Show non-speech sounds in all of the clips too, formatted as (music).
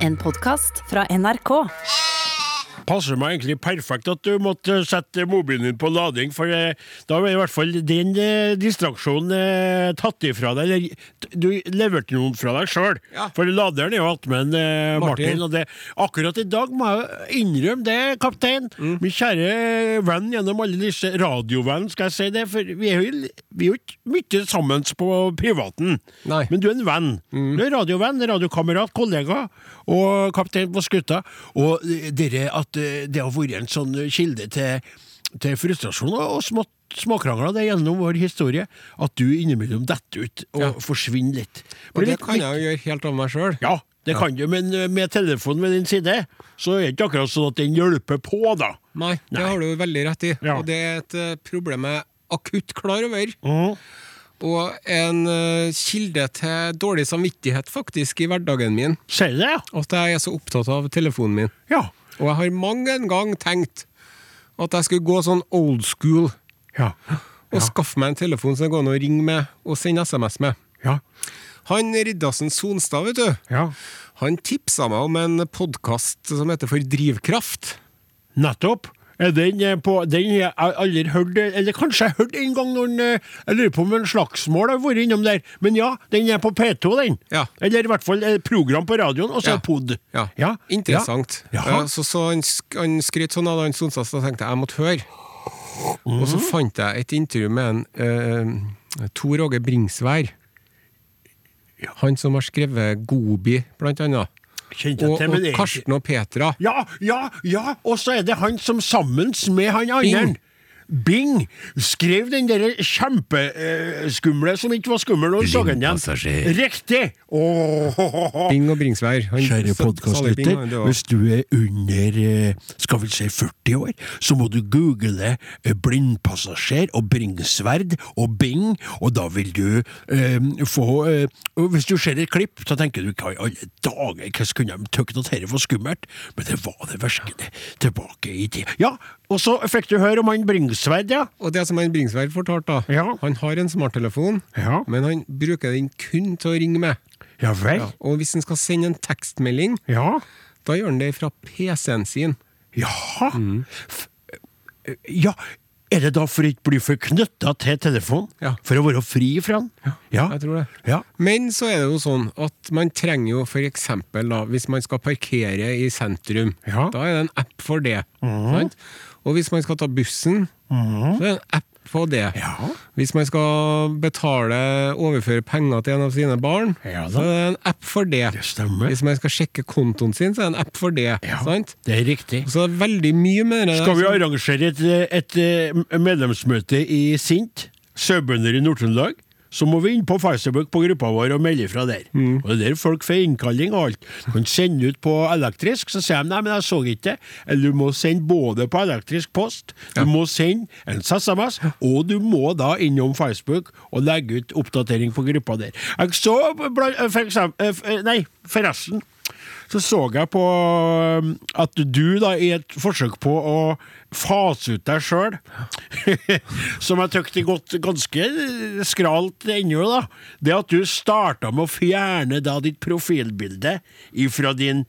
En podkast fra NRK. Passer meg egentlig perfekt at du måtte sette mobilen din på lading, for eh, da var i hvert fall den eh, distraksjonen eh, tatt ifra deg. Eller du leverte noen fra deg sjøl, Ja. for laderen er jo attmed eh, Martin. Martin. Og det, akkurat i dag må jeg innrømme det, kaptein. Mm. Min kjære venn gjennom alle disse radiovenn, skal jeg si det, for vi er jo, vi er jo ikke mye sammen på privaten. Nei. Men du er en venn. Du er radiovenn, radiokamerat, kollega og kaptein på skuta. Og dere, at eh, det har vært en sånn kilde til, til frustrasjon og smått småkrangler det gjennom vår historie, at du innimellom detter ut og Ja. forsvinner litt. Og det litt- kan jeg jo gjøre helt av meg sjøl. Ja, det kan du, men eh, med telefonen ved din side, så er det ikke akkurat sånn at den hjelper på, da. Nei, det Nei. har du veldig rett i. Ja. Og det er et eh, problem jeg er akutt klar over. Mhm. Og en eh, kilde til dårlig samvittighet faktisk i hverdagen min. Sier det, ja? At jeg er så opptatt av telefonen min. Ja. Og jeg har mange en gang tenkt at jeg skulle gå sånn old school Ja. og skaffe meg en telefon som det går an å ringe med og sende SMS med. Ja. Han Riddarsen Sonstad, vet du, ja. han tipsa meg om en podkast som heter For drivkraft. Nettopp. Er Den, er på, den jeg aldri hørt, eh, eller kanskje jeg hørte en gang når eh, Jeg lurer på om en slagsmål har vært innom der. Men ja, den er på P2, den. Ja. Eller i hvert fall program på radioen, og så Ja. pod. Ja, Ja. interessant. Ja. Eh, Så, så han, han skryt sånn av han Sonstad, så tenkte jeg jeg måtte høre. Og så Mhm. fant jeg et intervju med en eh, Tor Åge Bringsvær. Han som har skrevet Gobi, blant annet. Kjente Og, til, og Karsten og Petra. Ja, ja, ja! Og så er det han som sammen med han andre Bing. Skrev den der kjempeskumle som ikke var skummel når du så den igjen. Riktig! Oh, oh, oh, Bing og Bringsvær. Han- Kjære podkastlytter, han, hvis du er under eh, skal vi si 40 år, så må du google eh, blindpassasjer og bringsverd og Bing, og da vil du eh, få eh, Hvis du ser et klipp, så tenker du hva i alle dager, hva skulle de tykt at dette var skummelt? Men det var det virkelig tilbake i tid. Ja, og så fikk du høre om han Bringsværd, ja. Og det som han Bringsværd fortalte, da Ja. Han har en smarttelefon, Ja. men han bruker den kun til å ringe med. Ja vel? Ja. Og hvis han skal sende en tekstmelding, Ja. da gjør han det fra PC-en sin. Jaha. Mm. Ja, er det da for ikke bli for knytta til telefonen? Ja. For å være fri fra den? Ja. Jeg tror det. Ja. Men så er det jo sånn at man trenger jo for eksempel da, hvis man skal parkere i sentrum, Ja. da er det en app for det. sant? Og hvis man skal ta bussen, så er det en app på det. Ja. Hvis man skal betale, overføre penger til en av sine barn, Ja så er det en app for det. Det stemmer. Hvis man skal sjekke kontoen sin, så er det en app for det. Ja, det er riktig. Så det er veldig mye mer. Skal vi arrangere et, et, eh, medlemsmøte i Sint, sauebønder i Nord-Trøndelag, så må vi inn på Facebook på gruppa vår og melde fra der. Mm. Og det er der folk får innkalling og alt. Du kan sende ut på elektrisk, så sier de nei, men jeg så ikke det. Eller du må sende både på elektrisk post, du må sende en SMS, og du må da innom Facebook og legge ut oppdatering på gruppa der. Jeg så blant- for eksempel, eh, Nei, forresten så så jeg på um, at du, da, i et forsøk på å fase ut deg sjøl, (laughs) som jeg tykte gått ganske skralt ennå, da, det at du starta med å fjerne da ditt profilbilde ifra din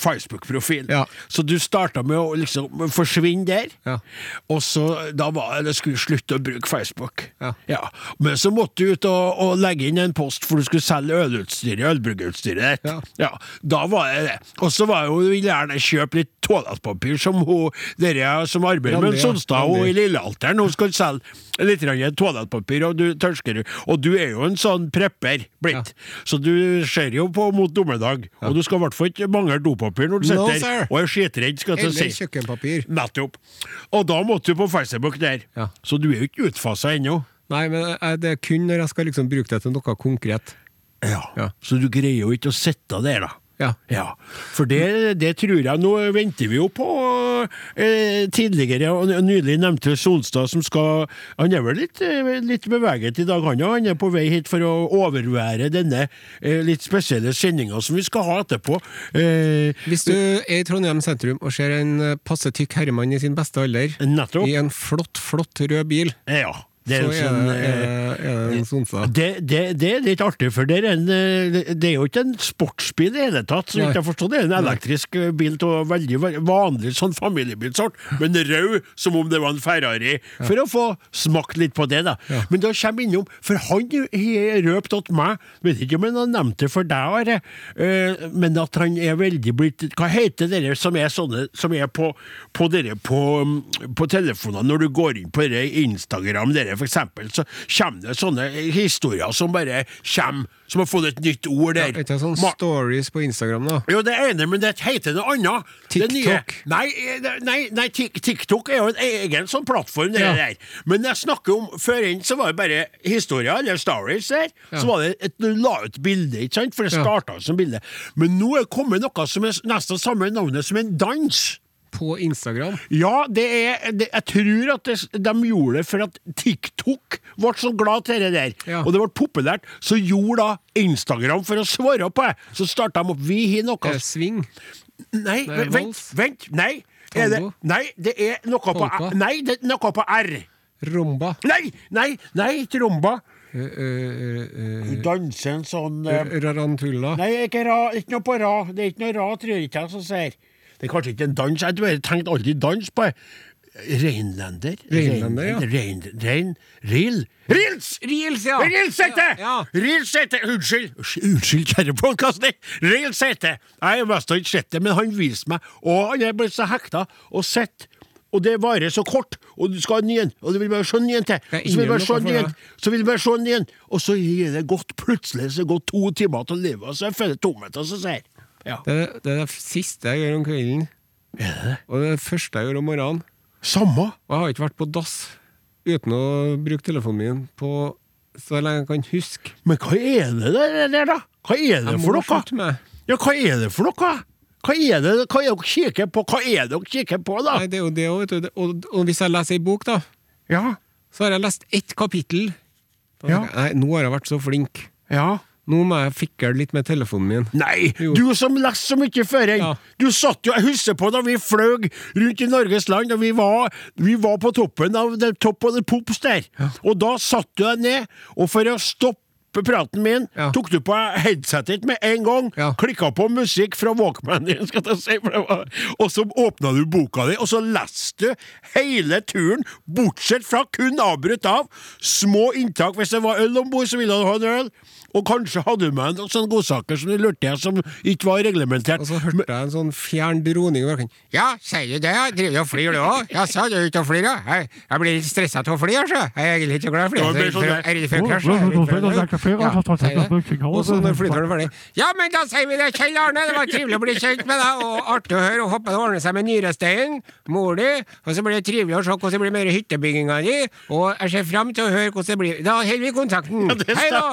Facebook-profil. Ja. Så du starta med å liksom forsvinne der, Ja. og så da var det skulle slutte å bruke Facebook. Ja. Men så måtte du ut og, og legge inn en post, for du skulle selge ølutstyret, ølbryggeutstyret ditt. Ja. da var det det. Og så var jo, vil gjerne kjøpe litt toalettpapir, som hun, dere som arbeider med. Sonstad og i Lillealteren, hun skal selge litt toalettpapir, og du tørsker. Og du er jo en sånn prepper blitt, så du ser jo på mot dommedag, og du skal i hvert fall ikke mangle dopapir når du No, sitter sir. og er skitredd, Eller kjøkkenpapir. Nettopp. Og da måtte du på Facebook der. Ja. Så du er jo ikke utfasa ennå. Nei, men det er kun når jeg skal liksom bruke det til noe konkret. Ja. Ja. Så du greier jo ikke å sitte der, da. Ja. Ja, for det, det tror jeg Nå venter vi jo på eh, tidligere og nylig nevnte Solstad, som skal Han er vel litt, eh, litt beveget i dag, han òg. Han er på vei hit for å overvære denne eh, litt spesielle sendinga som vi skal ha etterpå. Eh, Hvis du er i Trondheim sentrum og ser en eh, passe tykk herremann i sin beste alder, nettopp. i en flott, flott rød bil, Ja. Det er så er sånn, det, eh, er, det- sonsa. Det, det, det er litt artig, for det er, en, eh, det- er jo ikke en sportsbil i det hele tatt. Så jeg forstår, det er en elektrisk eh, bil av veldig vanlig sånn familiebilsort, men rød som om det var en Ferrari, for å få smakt litt på det. da. Ja. Men da kommer jeg innom, for han har røpt til meg, vet ikke om han har nevnt det for deg, Are, men at han er veldig blitt Hva heter dere som er sånne som er på, på dere på, mm, på telefonene når du går inn på dere Instagram, dere for eksempel, så kommer det sånne historier som bare kommer, som har fått et nytt ord der. Ja, ikke sånn stories på Instagram, da? jo, det ene, men det heter noe annet. TikTok. Nei, nei, nei TikTok er jo en egen sånn plattform, det Ja. der. Men jeg snakker om Før inn så var det bare historier, eller stories der. Ja. Så var det et, du la ut bilde, ikke sant? For det Ja. som bilde. Men nå er det kommet noe som er nesten samme navnet som en dans. På Instagram? Ja, det er det, Jeg tror at det, de gjorde det for at TikTok ble så glad til det der. Ja. Og det ble populært. Så gjorde da Instagram for å svare på det. Så starta de opp Vi har noe Sving? det? Nei, Nei, vent, vent, nei. Det, nei, det er noe på Nei, det er noe på R. Rumba? Nei, nei, nei, tromba. Uh, uh, Danse en sånn eh, Rarantulla? Nei, ikke, ra, ikke noe på ra. Det er ikke noe ra, tror jeg ikke jeg som sier. Det er kanskje ikke en dans. Jeg har tenkt aldri dans på det. Reinlender? Reinlender, ja. Rein, rein, reil. Reels! Reels, ja! Reels heter! Ja. Det! Unnskyld, unnskyld, kjære podkaster. Reels heter! Jeg har mest ikke sett det, men han viste meg, og han er blitt så hekta og sett. Og det varer så kort, og du skal ha en ny en, og du vil bare se en ny en til. Så vil du bare se en ny en, så vil du bare se en ny en, og så gir det gått plutselig så går to timer til livet, og så jeg føler tomhet, og så sier jeg ja. Det, er- det er det siste jeg gjør om kvelden, Er det og det er det første jeg gjør om morgenen. Samme? Og jeg har ikke vært på dass uten å bruke telefonen min på så lenge jeg kan huske. Men hva er det der, der da? Hva er det for noe? Ja, hva er det for noe? Hva er det hva er dere kikker på? Hva er det dere kikker på, da? Nei, det er jo det òg, vet du. Og, og hvis jeg leser ei bok, da, Ja, så har jeg lest ett kapittel. Ja. jeg, Nei, nå har jeg vært så flink. ja. Nå må jeg fikle litt med telefonen min. Nei, Jo. du som leser så mye før. Ja. Du satt jo, Jeg husker på da vi fløy rundt i Norges land, og vi var, vi var på toppen av the top of the pops der. Og da satt du deg ned, og for å stoppe praten min, Ja. tok du på headsetet med en gang, Ja. klikka på musikk fra jeg si, for det var, og så åpna du boka di, og så leste du hele turen, bortsett fra kun avbrutt av små inntak. Hvis det var øl om bord, så ville du ha en øl. Og kanskje hadde du med en sånn godsaker som du lurte jeg, som ikke var reglementert. Og så hørte jeg en sånn fjern droning. og jeg Ja, sier du det? Jeg driver og flyr, du òg? Jaså, sa du er ute og flyr, Jeg, jeg blir litt stressa av å fly, altså. Jeg er egentlig ikke glad i å fly. Ja. Og så når flyturen er ferdig Ja, men da sier vi det, Kjell Arne! Det var trivelig å bli kjent med deg, og artig å høre og håper det ordner seg med nyresteinen, mor di, og så blir det trivelig å se hvordan det blir med hyttebygginga di, og jeg ser fram til å høre hvordan det blir. Da holder vi kontakten. Ja, det Hei da!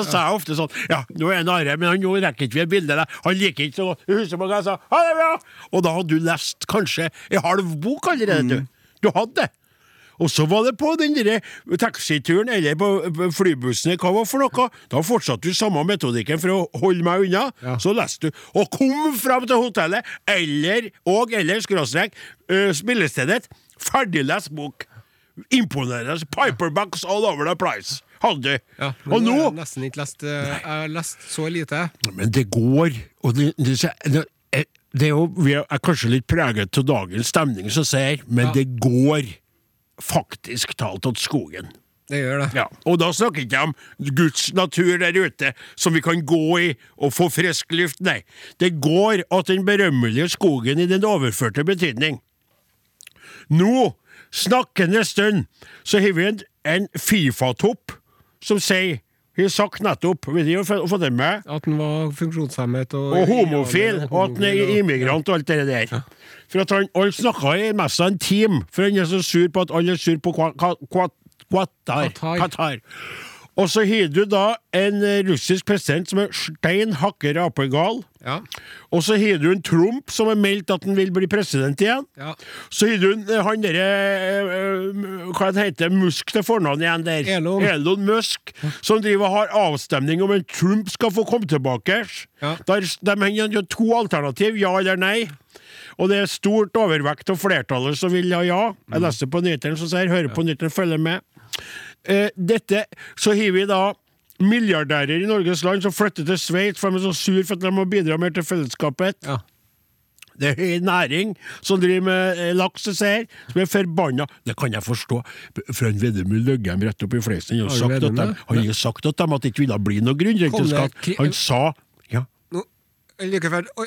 Så sa jeg ofte sånn Ja, nå er han arre, men han, nå rekker ikke vi et bilde. Han liker ikke så godt. Husker på hva jeg sa? Ha det bra! Og da hadde du lest kanskje en halv bok allerede, du. Du hadde det. Og så var det på den der taxituren eller på flybussen, hva var for noe? Da fortsatte du samme metodikken for å holde meg unna. Ja. Så leste du, og kom fram til hotellet, eller, og eller skråstrek, øh, spillestedet, ferdiglest bok. Imponerende. Piperbacks all over the place. Hadde. Ja, og nå Jeg har nesten ikke lest eh, Jeg har lest så lite. Men det går, og det, det, det, det er jo Vi er kanskje litt preget av dagens stemning, som sier, men Ja. det går faktisk talt til skogen. Det gjør det. Ja, Og da snakker ikke om Guds natur der ute, som vi kan gå i og få frisk luft, nei. Det går at den berømmelige skogen i den overførte betydning. Nå, snakkende stund, så har vi en, en Fifa-topp som sier har sagt nettopp, vet du, fått det med, At han var funksjonshemmet og og homofil, og at han er immigrant og alt det der. For at han, Alle snakka i mest av en team, for han er så sur på at alle er sur på Qatar. Qatar. Og så har du da en eh, russisk president som er stein hakker apegal. Ja. Og så har du en Trump som har meldt at han vil bli president igjen. ja. Så har du en- eh, han derre eh, Hva det heter Musk til fornavn igjen der? Elon. Elon Musk. Som driver og har avstemning om en Trump skal få komme tilbake. Ja. Der, de har to alternativ, ja eller nei. Og det er stort overvekt av flertallet som vil ha ja. Jeg leser på nyhetene som sier 'hører på nyhetene, følger med'. Eh, dette, så har vi da milliardærer i Norges land som flytter til Sveits for de er så sur for at de må bidra mer til fellesskapet. Ja. Det er en næring som driver med eh, laks og seier, som er forbanna. Det kan jeg forstå. For en Vedum løy dem rett opp i fleisen. Han har jo sagt, han sagt at de at det ikke ville bli noe grunnrenteskatt. Han sa Ja, Nå, like før Oi,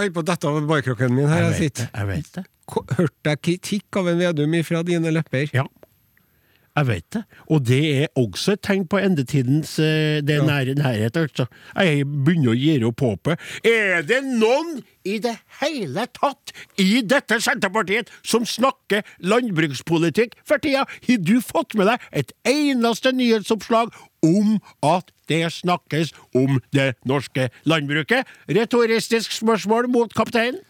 oi, på dette av barkrokken min her jeg jeg vet det. sitter. Jeg vet det. Hørte jeg kritikk av en Vedum fra dine lepper? Ja. Jeg vet det. Og det er også et tegn på endetidens eh, det er nære nærhet, altså. Jeg begynner å gi opp håpet. Er det noen i det hele tatt i dette Senterpartiet som snakker landbrukspolitikk for tida? Har du fått med deg et eneste nyhetsoppslag om at det snakkes om det norske landbruket? Retoristisk spørsmål mot kapteinen.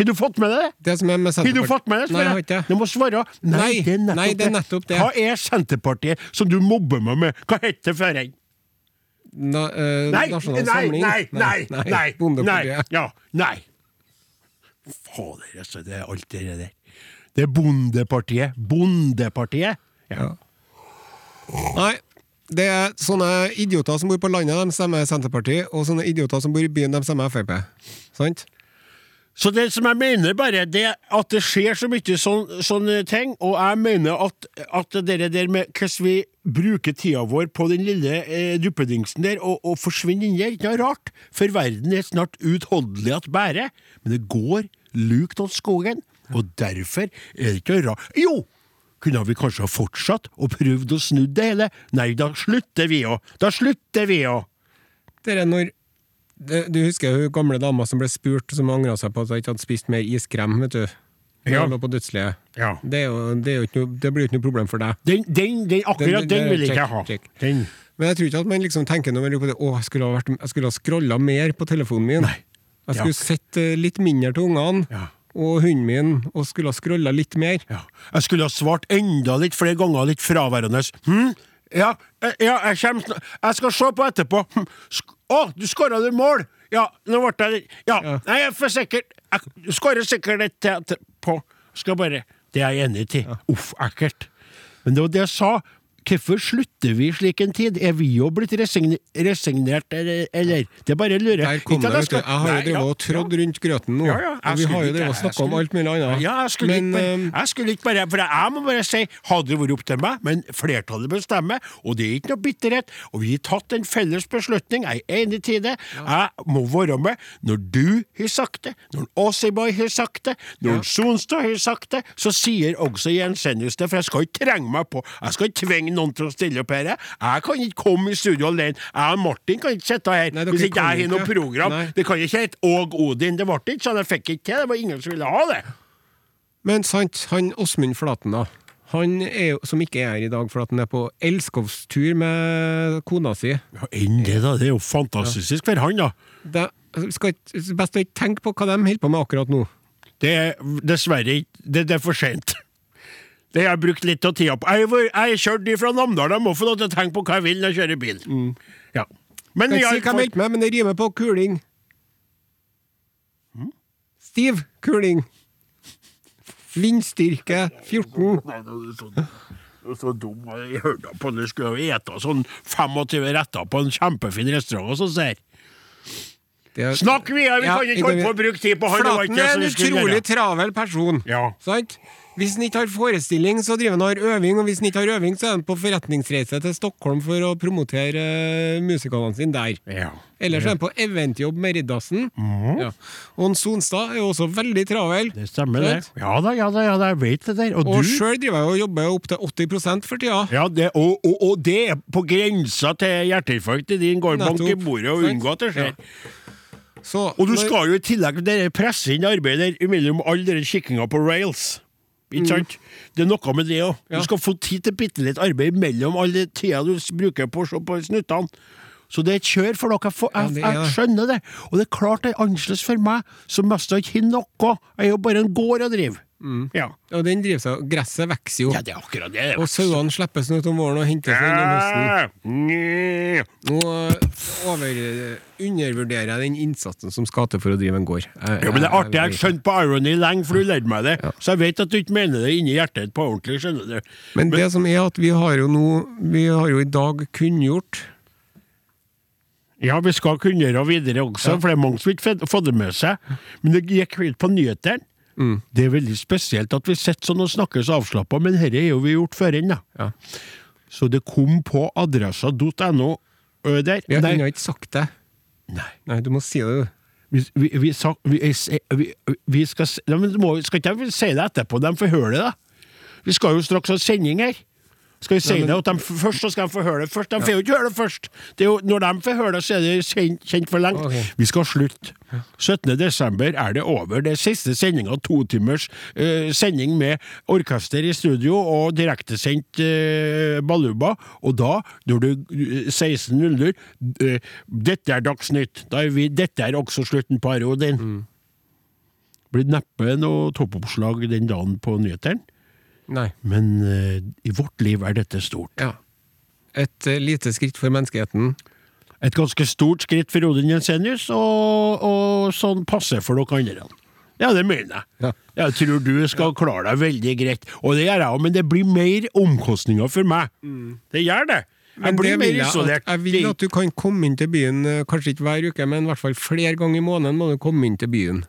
Har du fått med det? Det som er med Har du fått med deg Nei, jeg har det? ikke Du må svare. Nei, det er nei, det er nettopp det. Hva er Senterpartiet som du mobber meg med? Hva het det før? Nei, Na, eh, nei, nei, nei, nei, nei, nei, Bondepartiet. ja, nei. Fader, altså, det er alt det der. Det er Bondepartiet. Bondepartiet. Ja. Nei, det er sånne idioter som bor på landet, de stemmer Senterpartiet, og sånne idioter som bor i byen, de stemmer Frp. Sant? Så det som jeg mener bare, det at det skjer så mye sånn, sånne ting, og jeg mener at, at det der med hvordan vi bruker tida vår på den lille eh, duppedingsen der, og, og forsvinner inn der, ikke noe rart, for verden er snart utholdelig at bære, men det går lukt av skogen, og derfor er det ikke noe rart. Jo! Kunne vi kanskje ha fortsatt og prøvd å snu det hele? Nei, da slutter vi jo! Da slutter vi jo! Det er når det, Du husker hun gamle dama som ble spurt, som angra seg på at hun ikke hadde spist mer iskrem, vet du? Ja. lå på dødsleiet. Ja. Det, er jo, det, det blir jo ikke noe problem for deg. Den, den, den, akkurat Den- den- vil jeg ikke ha. Men jeg tror ikke at man liksom tenker når man på det, å, jeg skulle ha, vært, jeg skulle ha scrolla mer på telefonen min. Nei. Jeg skulle sett eh, litt mindre til ungene Ja. og hunden min, og skulle ha scrolla litt mer. Ja. Jeg skulle ha svart enda litt flere ganger, litt fraværende. Hm? Ja, eh, ja, jeg kommer. Jeg skal se på etterpå. Hm. Å, du skåra det mål! Ja, nå ble jeg Ja, Ja. nei, jeg er for sikker. Du skårer sikkert et til på Skal bare Det er jeg enig i. Uff, ekkelt. Men det var det jeg sa. Hvorfor slutter vi slik en tid? Er vi jo blitt resign resignert, eller? Det er bare å lure. Der kom det, vet du. skal- Jeg har jo drevet ja, og trådd rundt grøten nå. Ja, ja, og vi har jo drevet og snakka om alt mulig annet. Ja, jeg skulle, Men ikke bare, eh, jeg skulle ikke bare For jeg må bare si, hadde det vært opp til meg, men flertallet bestemmer, og det er ikke noe bitterhet, og vi har tatt en felles beslutning, jeg er enig i det, jeg må være med når du har sagt det, når Åseboy har sagt det, når Sonstad har sagt det, så sier også Jensenius det, for jeg skal ikke trenge meg på, jeg skal ikke tvinge noen til å stille opp her, jeg kan ikke komme i studio alene, jeg og Martin kan ikke sitte her, Nei, hvis ikke jeg har noe program, Nei. det kan ikke hete Åg Odin, det ble ikke sånn, jeg fikk ikke til, det var ingen som ville ha det. Men sant, han Åsmund Flaten, da. Han er som ikke er her i dag, for at han er på elskovstur med kona si. Ja, enn det, da. Det er jo fantastisk for han, da. Det skal ikke, best å ikke tenke på hva de holder på med akkurat nå. Det er dessverre ikke det, det er for sent. Det har jeg brukt litt av tida på. Jeg har jeg kjørt fra Namdalen. jeg må få lov til å tenke på hva jeg vil når jeg kjører bil. Ja. Men Kan vi ikke si hva jeg meldte meg, men det rimer på kuling. Stiv kuling. Vindstyrke 14. Nei, det er så- er så dum. Jeg hørte på det skulle jo ete sånn 25 retter på en kjempefin restaurant, og så ser er- Snakk videre, vi Ja, kan ikke ikke holde på å bruke tid på han. Flaten er en utrolig travel person. Ja. Sant? Hvis han ikke har forestilling, så driver han og har øving, og hvis han ikke har øving, så er han på forretningsreise til Stockholm for å promotere uh, musikalene sine der. Ja. Ellers er han på eventjobb med Riddarsen. Ja. Og Sonstad er jo også veldig travel. Det stemmer, det. Ja da, ja da, ja da, jeg vet det der. Og, Og du sjøl driver jeg og jobber opp til 80% for tida. Ja, det, og, og, og det er på grensa til hjerteinfarkt i din går bank i bordet og unngå at det skjer. Så Og du når- skal jo i tillegg presse inn arbeidet mellom all den kikkinga på rails. Ikke sant? Det er noe med det òg. Mm. Ja. Du skal få tid til bitte litt arbeid mellom all tida du bruker på å se på snuttene. Så det er et kjør for dere. Jeg, jeg, er jeg skjønner det. Og det er klart det er annerledes for meg, som mest ikke har noe. Jeg er jo bare en gård å drive. Mm. Ja. Og den driver seg Gresset vokser jo. ja, det er akkurat det. Og sauene slippes ut om våren og hentes inn om høsten. Nå over, undervurderer jeg den innsatsen som skal til for å drive en gård. Jeg- Ja, men det er artig. Jeg har skjønt på irony lenge, for du lærte meg det. Ja. Så jeg vet at du ikke mener det inni hjertet på ordentlig, skjønner du. Men det som er at vi har jo nå Vi har jo i dag kunngjort Ja, vi skal kunngjøre videre også, for det er mange som ikke får det med seg. Men det gikk helt på nyhetene. Mm. Det er veldig spesielt at vi sitter sånn og snakker så avslappa, men dette er jo vi gjort før ennå. Ja. Så det kom på adressa.no der. Vi har ennå ikke sagt det. nei. Nei, du må si det, du. Vi, vi, vi, sa, skal se- må, Skal ikke jeg si det etterpå? De får høre det, da. Vi skal jo straks ha sending her. Skal vi si Ja, men- det at de først, så skal de få høre det først? De får jo ikke høre det først! Det er jo, når de får høre det, så er det kjent, kjent for lengt. Okay. Vi skal slutte. 17. desember er det over. Det er siste sendinga, to timers eh, sending med orkester i studio og direktesendt uh, Baluba. Og da, når du eh, 16.00 eh, Dette er Dagsnytt. Da er vi, dette er også slutten på parodien. Blir neppe noe toppoppslag den dagen på nyhetene, Nei. men eh, i vårt liv er dette stort. Ja. Et eh, lite skritt for menneskeheten. Et ganske stort skritt for Odin Jensenius, og, og sånn passe for dere andre. Ja, det mener jeg. Ja. Jeg tror du skal klare deg veldig greit, og det gjør jeg òg, men det blir mer omkostninger for meg. Det gjør det. Jeg Men blir det mer isolert. at, jeg vil at du kan komme inn til byen, eh, kanskje ikke hver uke, men i hvert fall flere ganger i måneden må du komme inn til byen.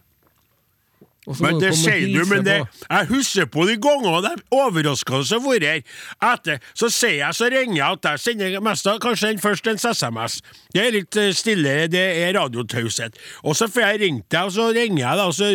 Men det sier du, men det, jeg husker på de gangene de overraskende har vært her. Etter, så sier jeg, så ringer jeg at jeg sender mest av kanskje den først en SMS. Det er litt stille, stillere, det er radiotaushet. Og så får jeg ringt deg, og så ringer jeg, da, så,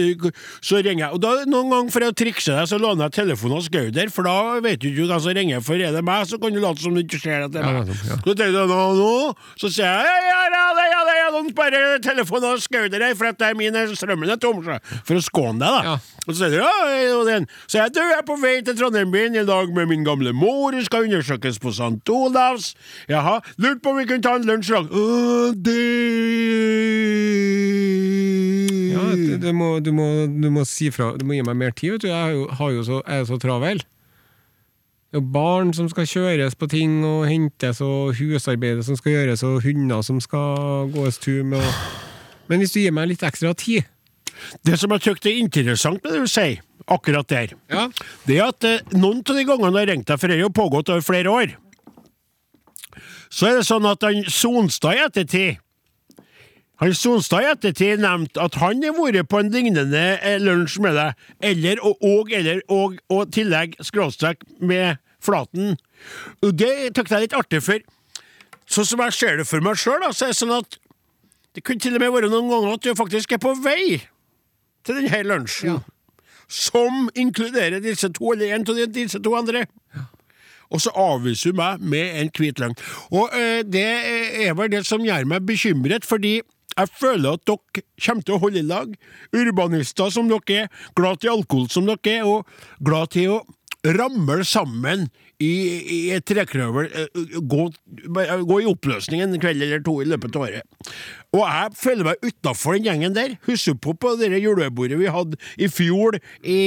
så ringer jeg. Og da noen ganger for å trikse deg, så låner jeg telefonen hos Gauder, for da vet du ikke hvem som ringer, for er det meg, så kan du late som du ikke ser at det er meg. ja. Så tenker jeg, nå, nå, så sier jeg, ja, ja, ja, ja, ja, bare telefonen hos Gauder her, for at det er min strømmen er tom, for å skåne deg, da. Og så sier den. Så jeg, du jeg er på vei til Trondheim-byen i dag med min gamle mor, hun skal undersøkes på St. Olavs. Jaha, lurte på om vi kunne ta en lunsj i dag. Ja, du, du, må, du, må, du må si fra, du må gi meg mer tid, vet du. Jeg har jo så, er jo så travel. Det er jo barn som skal kjøres på ting og hentes, og husarbeidet som skal gjøres, og hunder som skal gås tur med. Og... Men hvis du gir meg litt ekstra tid Det som jeg syns er interessant med det du sier, akkurat der, Ja. det er at eh, noen av de gangene jeg har ringt deg, for det har jo pågått over flere år, så er det sånn at han Sonstad i ettertid han Sonstad i ettertid nevnte at han har vært på en lignende eh, lunsj med deg, eller og, og eller og, og tillegg skråstrek med Flaten. Og det tok jeg litt artig for. Sånn som jeg ser det for meg sjøl, så er det sånn at det kunne til og med være noen ganger at du faktisk er på vei til denne lunsjen, som inkluderer disse to, eller en av disse to andre. Og så avviser hun meg med en hvit løgn. Og øh, det er vel det som gjør meg bekymret, fordi jeg føler at dere kommer til å holde i lag. Urbanister som dere er, glad til alkohol som dere er, og glad til å ramle sammen i, i et trekløver. eh, Gå, gå i oppløsning en kveld eller to i løpet av året. Og jeg føler meg utafor den gjengen der. Husker på på det julebordet vi hadde i fjor i,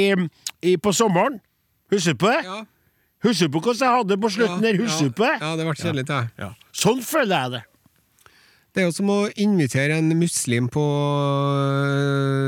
i, på sommeren. Husker du på det? Ja. Husker du på hvordan jeg hadde det på slutten der? Husker du på det? Ja, det ble kjedelig, det. Ja. Sånn føler jeg det. Det er jo som å invitere en muslim på,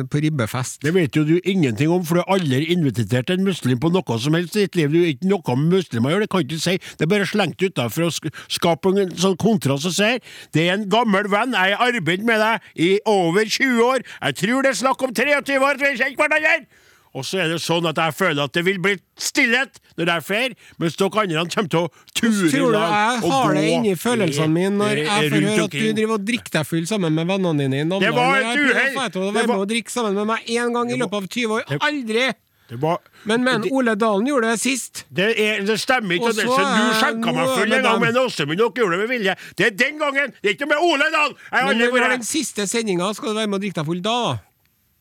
på ribbefest. Det vet jo du ingenting om, for du har aldri invitert en muslim på noe som helst i ditt liv. Du er ikke noe med muslimer å gjøre, det kan du ikke si. Det er bare slengt ut da, for å skape en sånn kontrast og sier det er en gammel venn, jeg har arbeidet med deg i over 20 år, jeg tror det er snakk om 23 år vi har kjent hverandre! Og så er det sånn at jeg føler at det vil bli stillhet når jeg fer, mens dere andre kommer til å ture i Tror du gå jeg har det inni følelsene mine når jeg får høre at du driver og drikker deg full sammen med vennene dine i Namdalen? Det var et Jeg uhell. få deg å være med og drikke sammen med meg én gang i løpet av 20 år. Aldri! Det var Men, men det- Ole Dalen gjorde det sist. Det, er, det stemmer ikke, Og og det, så du er skjenka meg full en gang men Åsemund, dere gjorde det med vilje. Det er den gangen! Det er ikke med Ole Dahl! Jeg har aldri vært her. den siste sendinga, skal du være med og drikke deg full da?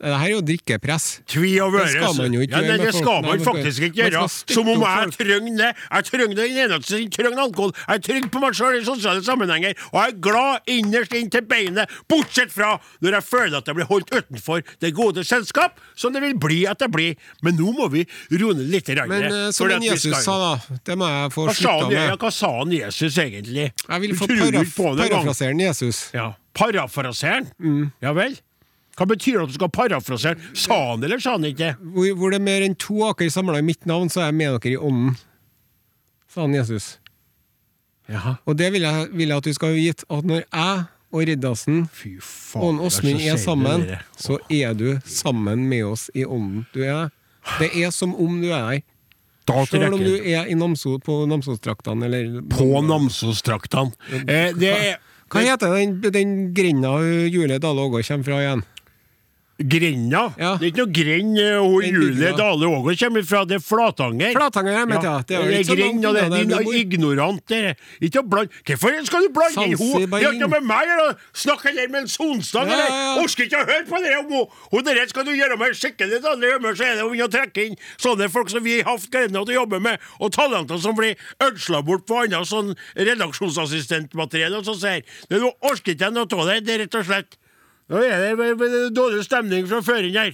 Det her er jo drikkepress. Tvi og. Det skal man jo ikke ja, gjøre med det skal man faktisk ikke gjøre. Som om jeg trenger det. Jeg trenger det eneste som trenger alkohol. Jeg er trygg på meg sjøl i sosiale sammenhenger, og jeg er glad innerst inn til beinet, bortsett fra når jeg føler at jeg blir holdt utenfor det gode selskap, som det vil bli at jeg blir. Men nå må vi roe ned litt. grann, Men uh, som en Jesus skal- sa, da. Det må jeg få slutta ja, med. hva sa han Jesus egentlig? Jeg vil få paraf ikke på det engang. parafrasere en Jesus. Ja. Parafraseren? Mm. Ja vel? Hva betyr det at du skal parafrasere? Sa han eller sa han ikke? Hvor, hvor det er mer enn to aker samla i mitt navn, så er jeg med dere i ånden. Sa han Jesus. Jaha. Og det vil jeg, vil jeg at du skal vite, at når jeg og Riddarsen og. Åsmund er sammen, så er du sammen med oss i ånden. Du er, det er som om du er her. Selv om du er i Namso, på Namsos-traktene, eller På Namsos-traktene. Eh, det er Hva heter den, den grenda Julie Dale Ågård kommer fra igjen? Grenda? Ja. Det er ikke noe grend eh, Den Julie. Dale Ågård kommer fra, det er Flatanger. Flatanger, jeg mente, ja. Det er det ikke grend, og det er der din ignorant. Det er ikke å blande Hvorfor skal du blande inn henne? Det har ikke noe med meg å gjøre! Snakk heller med en Sonstad, eller? ja, ja. Orker ikke å høre på det! om henne! Hun skal du gjøre meg skikkelig dårlig humør, så er det å begynne å trekke inn sånne folk som vi har hatt gleden av å jobbe med, og talenter som blir ødsla bort på annet sånn redaksjonsassistentmateriell og sånn. ser. Det er orker ikke noe av det. Det er rett og slett Nå er det dårlig stemning fra før inn her.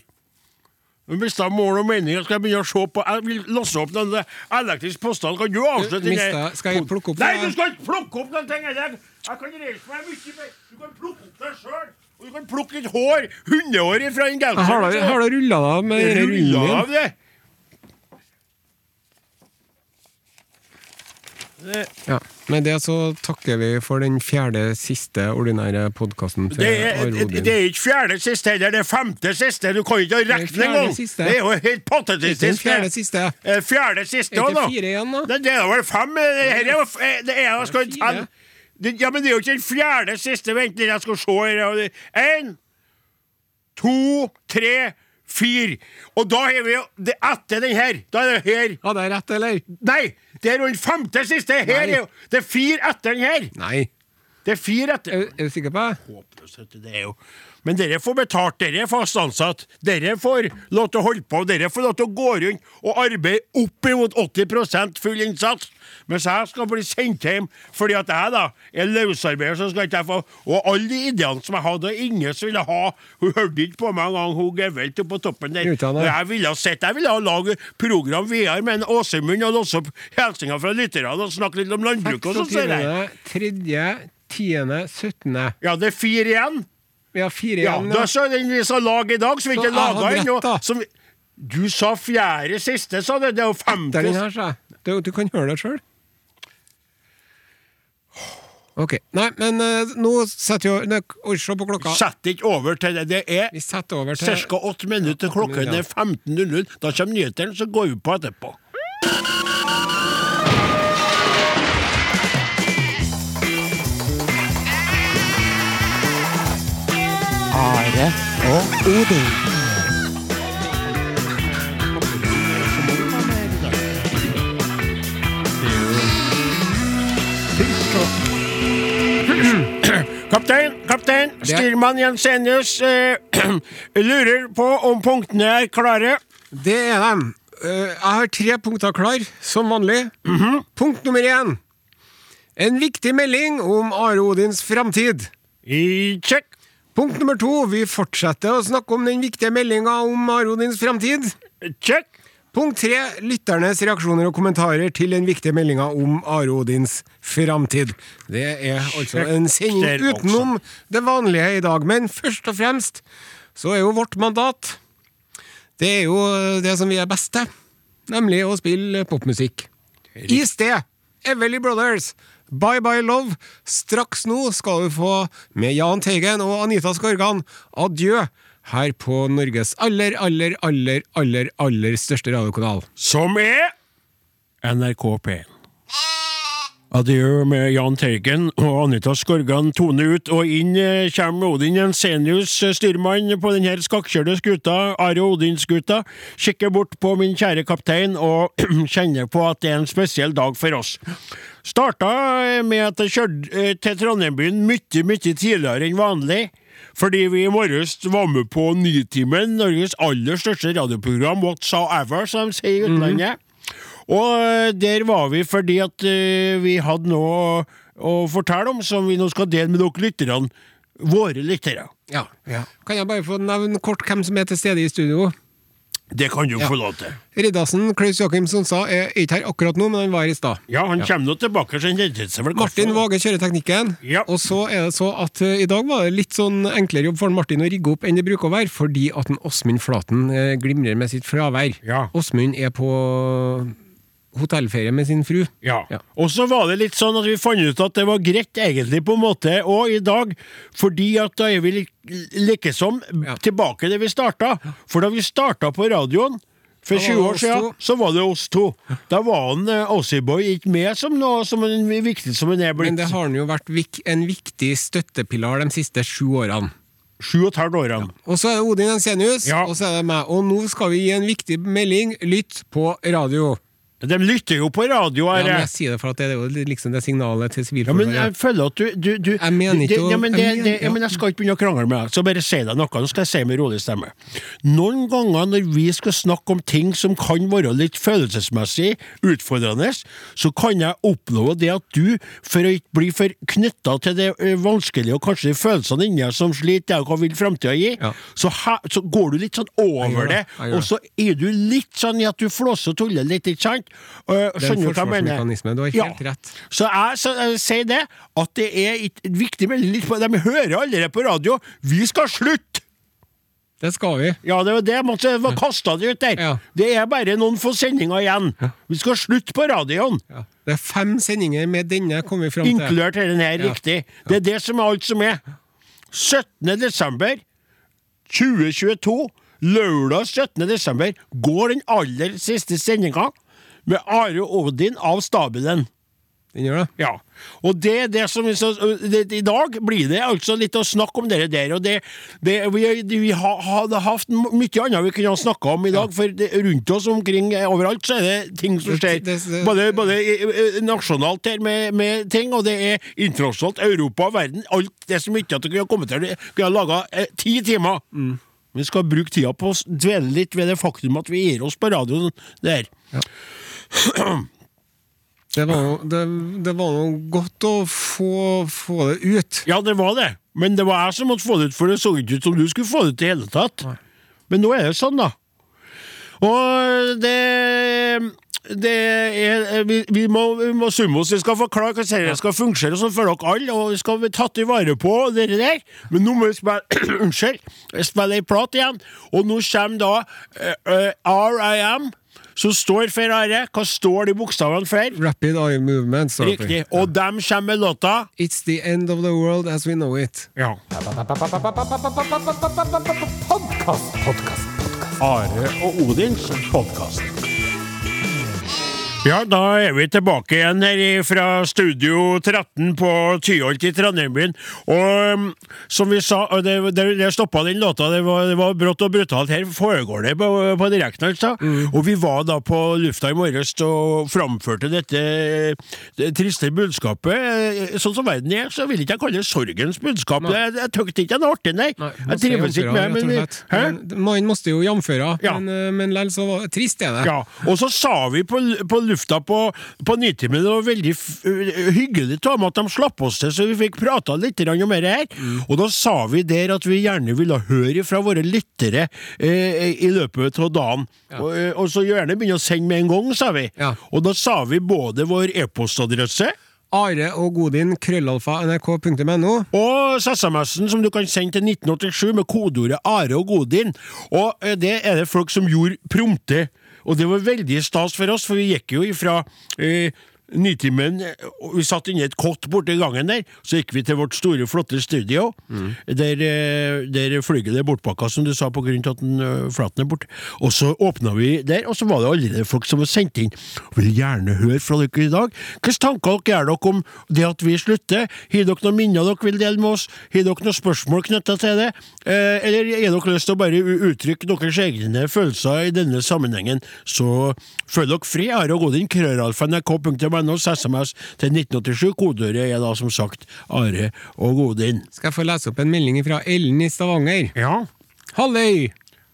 Nå mista mål og mening. Jeg skal begynne å se på Jeg vil lasse opp den elektriske postene. Kan du avslutte den der- skal jeg plukke opp Nei, du skal ikke plukke opp noen ting! Jeg, Jeg kan reise meg mye mer. Du kan plukke opp deg sjøl. Og du kan plukke litt hår. Hundehår fra en genser. Har du rulla deg av med Rulla rullen av det. Ja. Med det så takker vi for den fjerde siste ordinære podkasten til Det Are det er ikke fjerde siste heller, det er femte siste. Du kan ikke regne fjerde engang! Det er jo helt Det patetisk. den fjerde siste. Eh, Fjerde siste òg, det da. fire igjen, da? Det, det er vel fem. eh, Det er jo eh, det er, jeg skal Det er fire. Ja, men det er jo ikke den fjerde siste. Vent litt, jeg skal se. Én, to, tre, fire. Og da har vi jo det Etter den her, da er det her Hadde jeg rett, eller? Nei! Det er den femte siste. Her er jo Det er fire etter den her. Nei. Det er fire etter Er, er du sikker på det? Håpløst, det er jo Men dere får betalt, dere er fast ansatt. Dere får lov til å holde på, dere får lov til å gå rundt og arbeide opp imot 80% full innsats. Mens jeg skal bli sendt hjem fordi at jeg da er løsarbeider, så skal ikke jeg få Og alle de ideene som jeg hadde, ingen som ville ha Hun hørte ikke på meg engang, hun Gevelt på toppen der. Utdannet. Jeg ville ha sett, jeg ville ha lage program videre med en Åsemund og låse opp hilsener fra lytterne og snakke litt om landbruk og sånn. ser jeg. 26., 3., 10., 17. Ja, det er fire igjen. Vi har fire Ja, igjen. da så den vi skal lage i dag, som vi ikke laga ennå. Du sa fjerde siste, sa du. Det er jo femte. Etter den her, sa jeg. Du, du kan høre det sjøl. Ok. Nei, men uh, nå setter vi Nei, se på klokka. Sett ikke over til det. Det er til ca. åtte minutter. Klokken er 15.00. Da kommer nyhetene, så går vi på etterpå. Are og Odin. Kaptein, kaptein, styrmann Jensenius eh, (clears throat) lurer på om punktene er klare. Det er dem. Eh, jeg har tre punkter klar, som vanlig. Punkt nummer én. En viktig melding om Are Odins framtid. I check. Punkt nummer to. Vi fortsetter å snakke om den viktige meldinga om Are Odins framtid. Check. Punkt tre. Lytternes reaksjoner og kommentarer til den viktige meldinga om Aro Odins framtid. Det er altså en sending utenom det vanlige i dag. Men først og fremst så er jo vårt mandat Det er jo det som vi er best til, nemlig å spille popmusikk. I sted Everly Brothers. Bye Bye Love. Straks nå skal du få med Jahn Teigen og Anita Skorgan adjø her på Norges aller, aller, aller, aller, aller største radiokanal. Som er NRK P1. Adjø med Jahn Teigen og Anita Skorgan tone ut, og inn eh, kommer Odin Jensenius, senius styrmann på denne skakkjørte skuta, Are Odin-skuta, kikker bort på min kjære kaptein og (clears throat) kjenner på at det er en spesiell dag for oss. Starta eh, med at jeg kjørte til til Trondheimbyen mye, mye tidligere enn vanlig, Fordi vi i morges var med på Nytimen, Norges aller største radioprogram, whatsoever, som de sier i utlandet. Og eh, der var vi fordi at eh, vi hadde noe å, fortelle om som vi nå skal dele med dere lytterne. Våre lyttere. Ja. Kan jeg bare få nevne kort hvem som er til stede i studio? Det kan du Ja. få lov til. Riddarsen Klaus Jakim Sonsa er ikke her akkurat nå, men han var her i stad. Ja, han kommer nå tilbake, så han seg vel Martin. Våge kjører teknikken. Ja. Og så er det så at uh, i dag var det litt sånn enklere jobb for Martin å rigge opp enn det bruker å være, fordi at Åsmund Flaten uh, glimrer med sitt fravær. Ja. Åsmund er på hotellferie med sin fru. Ja. Ja. Og så var det litt sånn at vi fant ut at det var greit egentlig på en måte òg i dag, fordi at da er vi li- likesom Ja. tilbake der vi starta. For da vi starta på radioen for Da 20 år siden, så var det oss to. Da var han eh, Ossieboy ikke med som noe som en viktig som han er blitt. Men det har han jo vært en viktig støttepilar de siste sju årene. Sju og et halvt årene. Og så er det Odin Ensenius, Ja. og så er det meg. Og nå skal vi gi en viktig melding. Lytt på radio. De lytter jo på radio. Ja, men jeg sier det for at det er jo liksom det signalet til Ja, men jeg føler at du, du, du Jeg mener ikke å- ja, men jeg det, mener- det, ja, men Jeg skal ikke begynne å krangle med deg, så bare si deg noe. Nå skal jeg si med rolig stemme. Noen ganger når vi skal snakke om ting som kan være litt følelsesmessig utfordrende, så kan jeg oppleve det at du, for å ikke bli for knytta til det vanskelige og kanskje de følelsene inni deg som sliter og hva vil framtida gi, Ja. så, ha, så går du litt sånn over det, det, og så er du litt sånn i at du flåser og tuller litt, ikke sant? Uh, Det er en forsvarsmekanisme. Du har Ja. helt rett. Så jeg, så jeg sier det, at det er et et viktig melding De hører allerede på radio. Vi skal slutte! Det skal vi. Ja, det var det. Så var kasta det ut der. Ja. Det er bare noen få sendinger igjen. Vi skal slutte på radioen. Ja. Det er fem sendinger med denne kommer vi fram til. Inkludert denne her, Ja. riktig. Det er det som er alt som er. 17. desember 2022, lørdag 17. desember, går den aller siste sendinga med Are Odin av Stabelen. Den gjør det. Ja, og det det som så, det, I dag blir det altså litt å snakke om det der, og det, det Vi, vi har, hadde hatt mye annet vi kunne ha snakka om i dag, for det, rundt oss omkring eh, overalt så er det ting som skjer. Både, både nasjonalt her med, med ting, og det er internasjonalt, Europa, verden. Alt det som ikke at det kunne kommet til. kunne laga eh, ti timer. Vi skal bruke tida på å dvele litt ved det faktum at vi gir oss på radioen der. Det var, noe, det, det var noe godt å få, få det ut. Ja, det var det. Men det var jeg som måtte få det ut, for det så ikke ut som du skulle få det ut i hele tatt. Men nå er det sånn, da. Og det det er, vi, vi, må, vi må summe oss, vi skal forklare hvordan dette skal fungere sånn for dere alle, og vi skal bli tatt i vare på det der. Men nå må vi spille (clears throat) Unnskyld, jeg spiller ei plat igjen, og nå kommer da uh, uh, RIM, som står for Are. Hva står de bokstavene for? Rapid Eye Movement. sorry. Riktig. Og dem kommer med låta It's the end of the world as we know it. Ja. Podcast. Are og Odins podkast. Ja, da er vi tilbake igjen her fra Studio 13 på Tyholt i Trondheimbyen. Og um, som vi sa, det, det, det stoppa den låta, det var, det var brått og brutalt. Her foregår det på, på direkten, altså. Og vi var da på lufta i morges og framførte dette det triste budskapet. Sånn som verden er, så vil ikke jeg kalle det sorgens budskap. Nei. Jeg, jeg tykte ikke det er artig, nei. Nei, Jeg trives ikke med men, Hæ? men Mannen måtte jo jamføre, Ja. men, eh, men likevel så var trist, er det. Ja, og så sa vi på, på lufta på, på Nitimen, det var veldig f hyggelig av at de slapp oss til, så vi fikk prata litt om dette her. Og da sa vi der at vi gjerne ville høre fra våre lyttere eh, i løpet av dagen. Og, eh, og så gjerne begynne å sende med en gang, sa vi. Ja. Og da sa vi både vår e-postadresse Are og Godin, krøllalfa, nrk.no. Og SMS-en som du kan sende til 1987 med kodeordet Are og Godin. Og eh, det er det folk som gjorde prompte. Og det var veldig stas for oss, for vi gikk jo ifra eh, Nitimen Vi satt inni et kott borti gangen der. Så gikk vi til vårt store, flotte studio, der, eh, der flygelet er bortpakka, som du sa, på grunn av at den, eh, flaten er borte. Og så åpna vi der, og så var det allerede folk som var sendt inn. Vil gjerne høre fra dere i dag. Hvilke tanker dere gjør dere om det at vi slutter? Har dere noen minner dere vil dele med oss? Har dere noen spørsmål knytta til det? Eh, eller har dere lyst til å bare uttrykke deres egne følelser i denne sammenhengen? Så følg dere fri. Jeg har jo gått inn krøralfa.nrk.no. nrk.no, SMS til 1987. Kodeordet er da som sagt Are og Godin. Skal jeg få lese opp en melding fra Ellen i Stavanger? Ja. Halløy!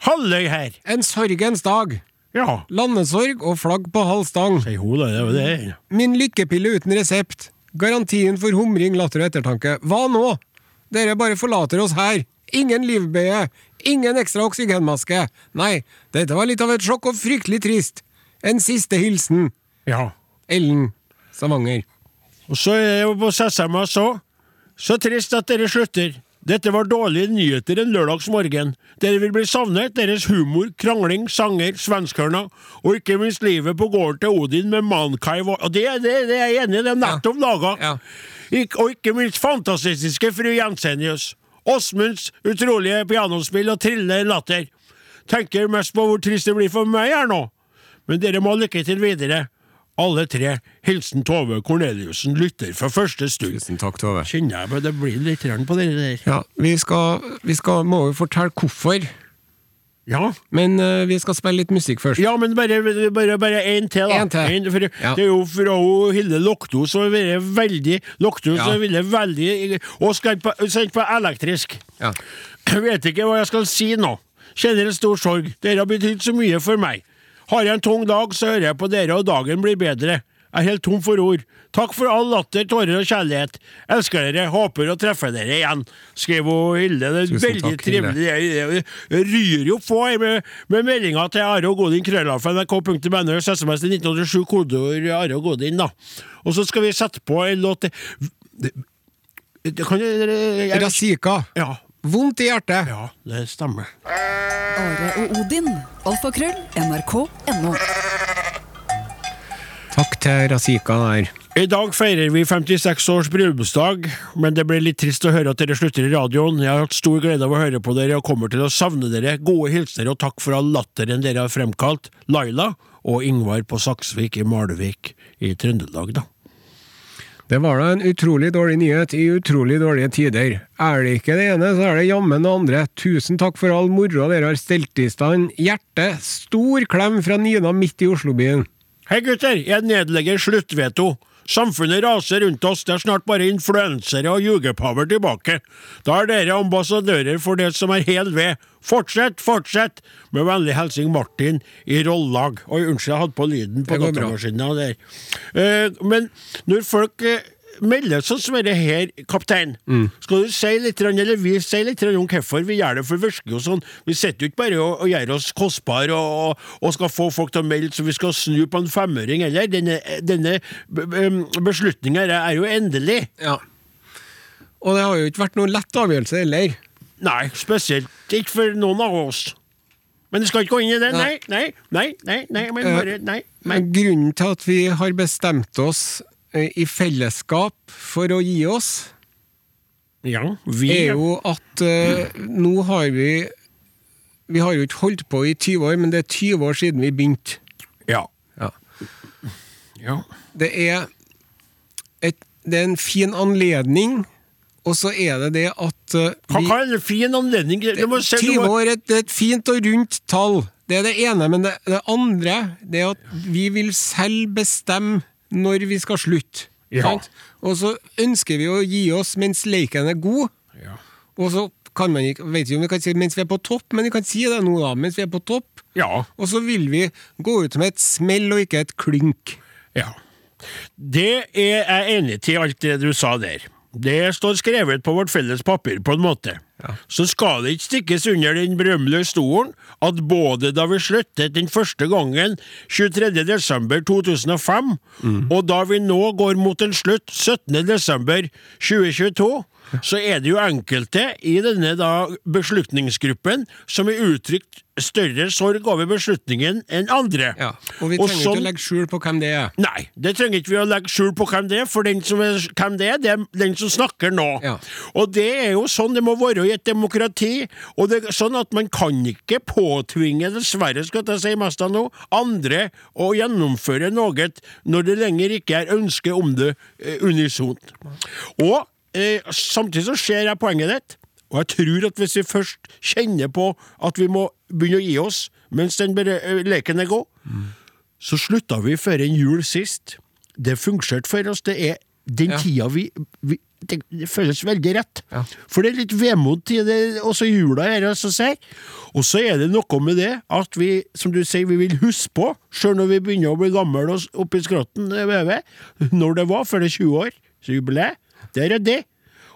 Halløy her! En sorgens dag. Ja, Landesorg og flagg på halv stang. er. Min lykkepille uten resept. Garantien for humring, latter og ettertanke. Hva nå? Dere bare forlater oss her. Ingen livbøye. Ingen ekstra oksygenmaske. Nei, dette var litt av et sjokk og fryktelig trist. En siste hilsen. Ja. Ellen Stavanger. Og så er det jo på SMS så. Så trist at dere slutter. Dette var dårlige nyheter en lørdagsmorgen. Dere vil bli savnet, deres humor, krangling, sanger, svenskhørna, og ikke minst livet på gården til Odin med Mankaiv og det, det, det er jeg enig i, det er nettopp laga. Ja. Ik og ikke minst fantastiske fru Jensenius. Åsmunds utrolige pianospill og trillende latter. Tenker mest på hvor trist det blir for meg her nå. Men dere må lykke til videre. Alle tre. Hilsen Tove Korneliussen, lytter fra første stund. Tusen takk, Tove. Kjenner jeg det blir litt grann på det der. Ja, vi skal, vi skal må jo fortelle hvorfor, Ja. men uh, vi skal spille litt musikk først. Ja, men bare, bare, bare en til, da. En til. for Ja. Det er jo fra Hilde Lokto som har vært veldig Lokto Ja. som ville veldig Og skal på, sendt på elektrisk. Ja. Jeg vet ikke hva jeg skal si nå. Kjenner en stor sorg. Dere har betydd så mye for meg. Har jeg en tung dag, så hører jeg på dere, og dagen blir bedre. Jeg er helt tom for ord. Takk for all latter, tårer og kjærlighet. Elsker dere, håper å treffe dere igjen. Skrev Hilde. Det er veldig takk, trivelig. Jeg, ryr jo på med, med meldinga til Are og Godin, krøllaf, nrk.no, SMS til 1987, kodeord Are og Godin, da. Og så skal vi sette på en låt til Razika. Ja. Vondt i hjertet. Ja, det stemmer. Are og Odin. Alfakrøll. NRK.no. Takk til Razika der. I dag feirer vi 56 års bryllupsdag, men det ble litt trist å høre at dere slutter i radioen. Jeg har hatt stor glede av å høre på dere og kommer til å savne dere. Gode hilsener og takk for all latteren dere har fremkalt. Laila og Ingvar på Saksvik i Malvik i Trøndelag, da. Det var da en utrolig dårlig nyhet i utrolig dårlige tider. Er det ikke det ene, så er det jammen det andre. Tusen takk for all moroa dere har stelt i stand. Hjerte, stor klem fra Nina midt i Oslobyen. Hei gutter, jeg nedlegger sluttveto. Samfunnet raser rundt oss, det er snart bare influensere og jugepaver tilbake. Da er dere ambassadører for det som er hel ved. Fortsett, fortsett! Med vennlig hilsen Martin i Rollag. Oi, unnskyld, jeg hadde på lyden på datamaskinen der. Eh, men når folk eh, melder sånn som dette her, kaptein, Mm. skal du si litt, eller vi si litt om hvorfor vi gjør det, for det virker jo sånn. Vi sitter jo ikke bare og, og gjør oss kostbare og, og skal få folk til å melde så vi skal snu på en femøring, eller? Denne, denne beslutninga er jo endelig. Ja. Og det har jo ikke vært noen lett avgjørelse heller. Nei, spesielt ikke for noen av oss. Men det skal ikke gå inn i det, nei, nei, nei, nei, nei, men Eh, bare, nei, nei. Men grunnen til at vi har bestemt oss eh, i fellesskap for å gi oss, Ja, vi er jo at uh, nå har vi Vi har jo ikke holdt på i 20 år, men det er 20 år siden vi begynte. Ja. Ja. ja. Det er, et, det er en fin anledning, og så er det det at uh, vi, hva er en fin anledning? Det, må se, 20 år er et, et fint og rundt tall. Det er det ene. Men det, det andre det er at vi vil selv bestemme når vi skal slutte. Ja. Og så ønsker vi å gi oss mens leiken er god. Ja. Og så kan man ikke, vet ikke om vi kan si mens vi er på topp, men vi kan si det nå, da. Mens vi er på topp. ja. Og så vil vi gå ut med et smell og ikke et klynk. Ja. Det er jeg enig til, alt det du sa der. Det står skrevet på vårt felles papir, på en måte. Så skal det ikke stikkes under den berømmelige stolen at både da vi sluttet den første gangen 23. desember 2005, og da vi nå går mot en slutt 17. desember 2022, så er det jo enkelte i denne da beslutningsgruppen som har uttrykt større sorg over beslutningen enn andre. Ja. Og vi Og trenger sånn- ikke å legge skjul på hvem det er. Nei, det trenger ikke vi å legge skjul på hvem det er, for den som er, hvem det er, det er den som snakker nå. Ja. Og det er jo sånn det må være i et demokrati, og det er sånn at man kan ikke påtvinge, dessverre skal jeg si mest av nå, andre å gjennomføre noe når det lenger ikke er ønske om det eh, unisont. Og eh, samtidig så ser jeg poenget ditt, og jeg tror at hvis vi først kjenner på at vi må begynne å gi oss mens den eh, leken er god, så slutta vi før en jul sist. det fungerte for oss. Det er den Ja. tida vi, vi det, det føles veldig rett. Ja. For det er litt vemod i det, også jula her, altså, sier. Og så er det noe med det at vi, som du sier, vi vil huske på, sjøl når vi begynner å bli gamle oppi skrotten, eh, når det var, før det er 20 år, så jubileet, der er det.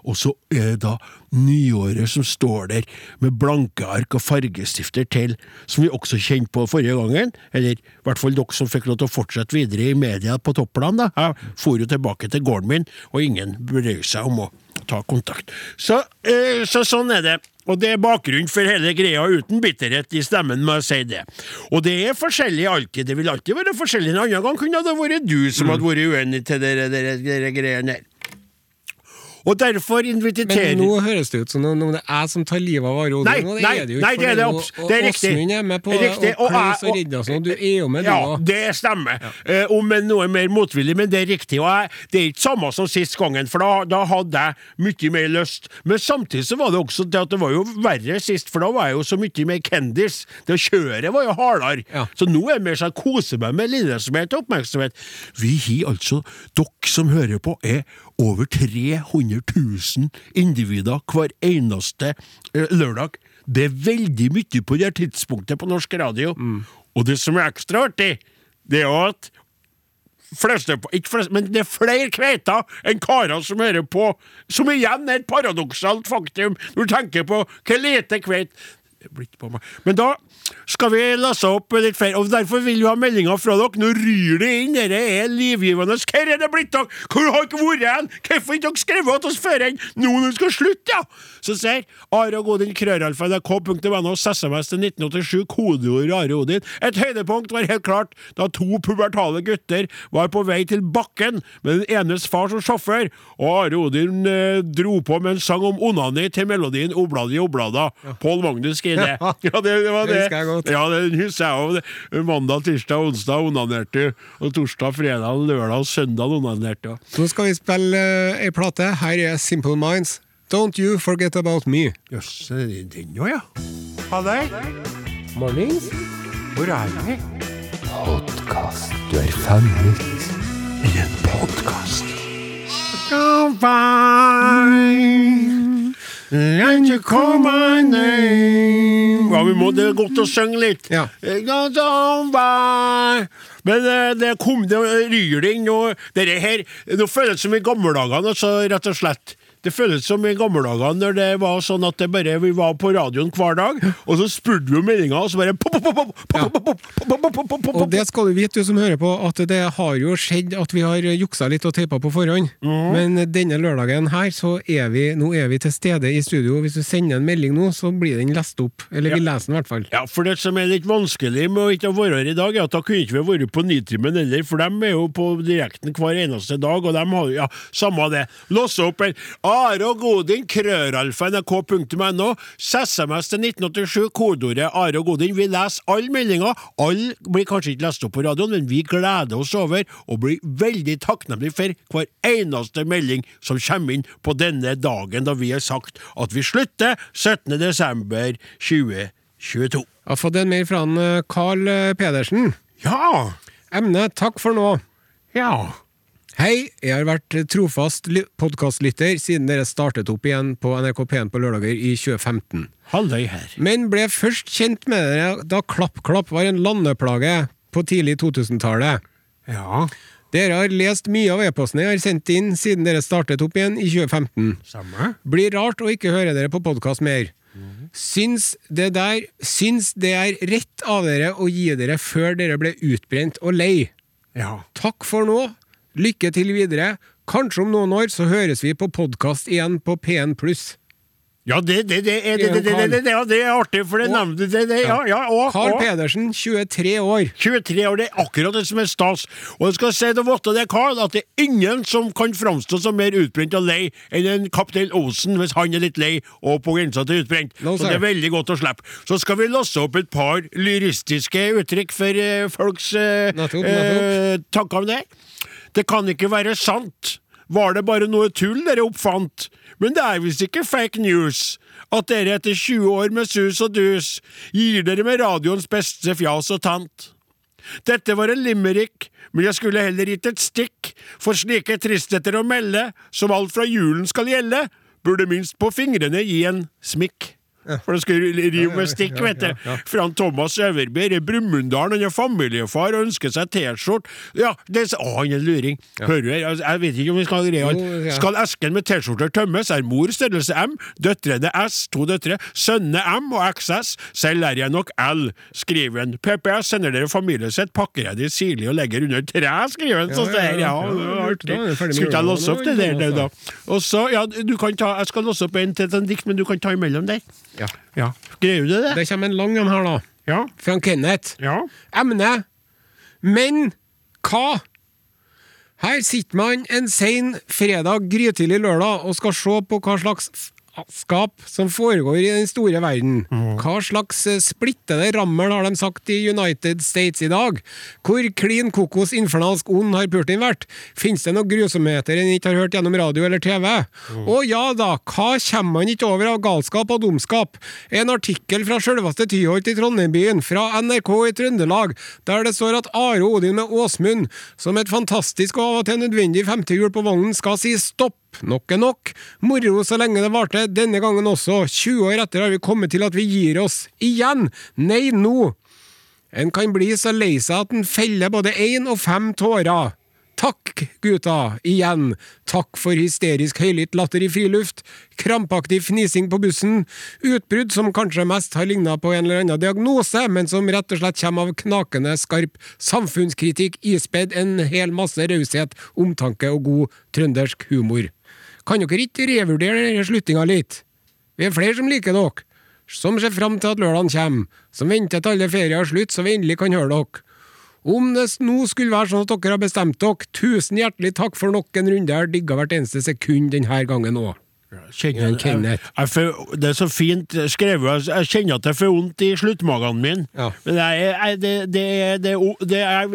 Og så er det da nyåret som står der med blanke ark og fargestifter til, som vi også kjente på forrige gangen, eller i hvert fall dere som fikk lov til å fortsette videre i media på topplan. da. Jeg for jo tilbake til gården min, og ingen brød seg om å ta kontakt. Så, eh, så sånn er det. Og det er bakgrunnen for hele greia, uten bitterhet i stemmen, må jeg si det. Og det er forskjellig alltid, det vil alltid være forskjellig. En annen gang kunne det vært du som hadde vært uenig til dere, greiene her. Og derfor inviterer Men nå høres det ut som om det er jeg som tar livet av Are Odin. Nei, og det nei, er det nei, det det jo- og det er riktig. Åsmund er med på Riktig, og jeg- og og- og du er jo med, du Ja, det stemmer. Eh, om enn noe mer motvillig, men det er riktig. Og jeg, det er ikke samme som sist gangen, for da, da hadde jeg mye mer lyst. Men samtidig så var det også det at det var jo verre sist, for da var jeg jo så mye mer kendis. Det kjøret var jo hardere. Ja. Så nå er det mer sånn kose meg med lillesamhet og oppmerksomhet. Vi har altså, dere som hører på, er over 300 000 individer hver eneste eh, lørdag. Det er veldig mye på det tidspunktet på norsk radio. Og det som er ekstra artig, det er at fleste, ikke fleste, men det er flere kveiter enn karer som hører på, som igjen er et paradoksalt faktum når du tenker på hvor lite kveit blitt på meg. Men da skal vi lese opp litt flere, og derfor vil vi ha meldinger fra dere. Nå ryr det inn, dette er livgivende. Hvor er det blitt av? Hvor har dere vært hen? Hvorfor ikke dere skrevet til oss før enn nå når vi skal slutte, ja? Så sier Are og Odin krøralfa nrk.no, SMS til 1987, kodeord Are Odin. Et høydepunkt var helt klart da to pubertale gutter var på vei til bakken med den enes far som sjåfør, og Are Odin eh, dro på med en sang om onani til melodien Obladi Oblada. Pål Magnus skrev det. (laughs) Ja. Det, det var Det det. husker jeg godt. Ja, det husker jeg òg. Mandag, tirsdag, onsdag onanerte, og torsdag, fredag, lørdag og søndag onanerte. Nå skal vi spille uh, ei plate. Her er Simple Minds. Don't you forget about me. Jøss, det den òg, ja? Halløy, Mornings. hvor er vi? Podkast. Du er fanget I en podkast. Go by you call my name Ja, vi må, det er godt å synge litt. Ja. Go Men eh, det kom det ryr det inn, noe dette her Det føles som i gamle dager, altså, rett og slett. Det føles som i gamle dager når det var sånn at det bare, vi var på radioen hver dag, og så spurte vi om meldinga, og så bare pop, pop, pop, pop, Og det skal du vite, du som hører på, at det har jo skjedd at vi har juksa litt og teipa på forhånd. Men denne lørdagen her, så er vi, nå er vi til stede i studio. Hvis du sender en melding nå, så blir den lest opp. Eller vi leser den i hvert fall. Ja, for det som er litt vanskelig med å ikke være her i dag, er at da kunne ikke vi vært på Nitimen heller, for de er jo på direkten hver eneste dag, og de har jo, ja, samme det. Låse opp her. Are og Godin, krøralfa, nrk.no, SMS til 1987, kodeordet Are og Godin. Vi leser alle meldinger. Alle blir kanskje ikke lest opp på radioen, men vi gleder oss over og blir veldig takknemlige for hver eneste melding som kommer inn på denne dagen da vi har sagt at vi slutter 17. desember 2022. Jeg har fått en mail fra han, eh, Carl eh, Pedersen. Ja, Emne 'Takk for nå'. ja. Hei, jeg har vært trofast ly- podkastlytter siden dere startet opp igjen på NRK P1 på lørdager i 2015. Halløy her. Men ble først kjent med dere da Klapp Klapp var en landeplage på tidlig 2000-tallet. Ja, Dere har lest mye av e-postene jeg har sendt inn siden dere startet opp igjen i 2015. samme. Blir rart å ikke høre dere på podkast mer. Syns det der Syns det er rett av dere å gi dere før dere ble utbrent og lei. Ja. Takk for nå. Lykke til videre. Kanskje om noen år så høres vi på podkast igjen på P1 pluss. Ja, det, det, det, er, det, er artig, for det nevnte det, det, ja, ja, og, Carl Pedersen, 23 år. 23 år, det er akkurat det som er stas. Og jeg skal si det votte det, Carl, at det er ingen som kan framstå som mer utbrent og lei enn en kaptein Osen hvis han er litt lei og på grensa til utbrent. No, så det er veldig godt å slippe. Så skal vi lasse opp et par lyristiske uttrykk for uh, folks uh, eh, tanker om det. Det kan ikke være sant. Var det bare noe tull dere oppfant? Men det er visst ikke fake news. At dere etter 20 år med sus og dus gir dere med radioens beste fjas og tant. Dette var en limerick, men jeg skulle heller gitt et stikk, for slike tristheter å melde, som alt fra julen skal gjelde, burde minst på fingrene gi en smikk. For det skulle rive med stikk, vet du. Han Thomas Øverbyr i Brumunddal, han er familiefar og ønsker seg T-skjorte. Ja, det er, å, han er luring. Hører du her? Jeg vet ikke om vi skal greie alt. Skal esken med T-skjorter tømmes, er mor størrelse M, døtrene S, to døtre, sønnene M og XS, selv er jeg nok L, skriver han. PPS sender dere familien sitt, pakker jeg de sirlig og legger under tre, skriver han. Så sier ja, det var er artig. det Skulle ikke jeg låse opp det der, da? Og så, ja, du kan ta, jeg skal låse opp en til et dikt, men du kan ta imellom der. Ja. Ja. Greier du det? Det kommer en lang en her, da. Ja. Fra Kenneth. Ja. Emne Men hva? Her sitter man en sein fredag grytidlig lørdag og skal se på hva slags f- skap som foregår i den store verden. Hva slags eh, splittede rammel har de sagt i United States i dag? Hvor klin kokos infernalsk ond har Putin vært? Fins det noen grusomheter en ikke har hørt gjennom radio eller TV? Og ja da, hva kommer man ikke over av galskap og dumskap? En artikkel fra sjølveste Tyholt i Trondheimbyen, fra NRK i Trøndelag, der det står at Are Odin med Åsmund, som et fantastisk og av og til nødvendig femtehjul på vognen, skal si stopp. Nok er nok. Moro så lenge det varte, denne gangen også. 20 år etter har vi kommet til at vi gir oss. Igjen! Nei, nå! En kan bli så lei seg at en feller både én og fem tårer. Takk, gutta, igjen. Takk for hysterisk høylytt latter i friluft, krampaktig fnising på bussen, utbrudd som kanskje mest har ligna på en eller annen diagnose, men som rett og slett kommer av knakende skarp samfunnskritikk ispedd en hel masse raushet, omtanke og god trøndersk humor. Kan dere ikke revurdere denne slutninga litt? Vi er flere som liker dere som ser fram til at lørdagen kommer, som venter til alle ferier er slutt, så vi endelig kan høre dere. Om det nå skulle være sånn at dere har bestemt dere, tusen hjertelig takk for nok en runde, jeg har digga hvert eneste sekund denne gangen òg. Kjenner, Ja, Kenneth. jeg, jeg, jeg, det er så fint skrevet. Jeg kjenner at det er for vondt i sluttmagen min. Ja. Men, det, det, det, det er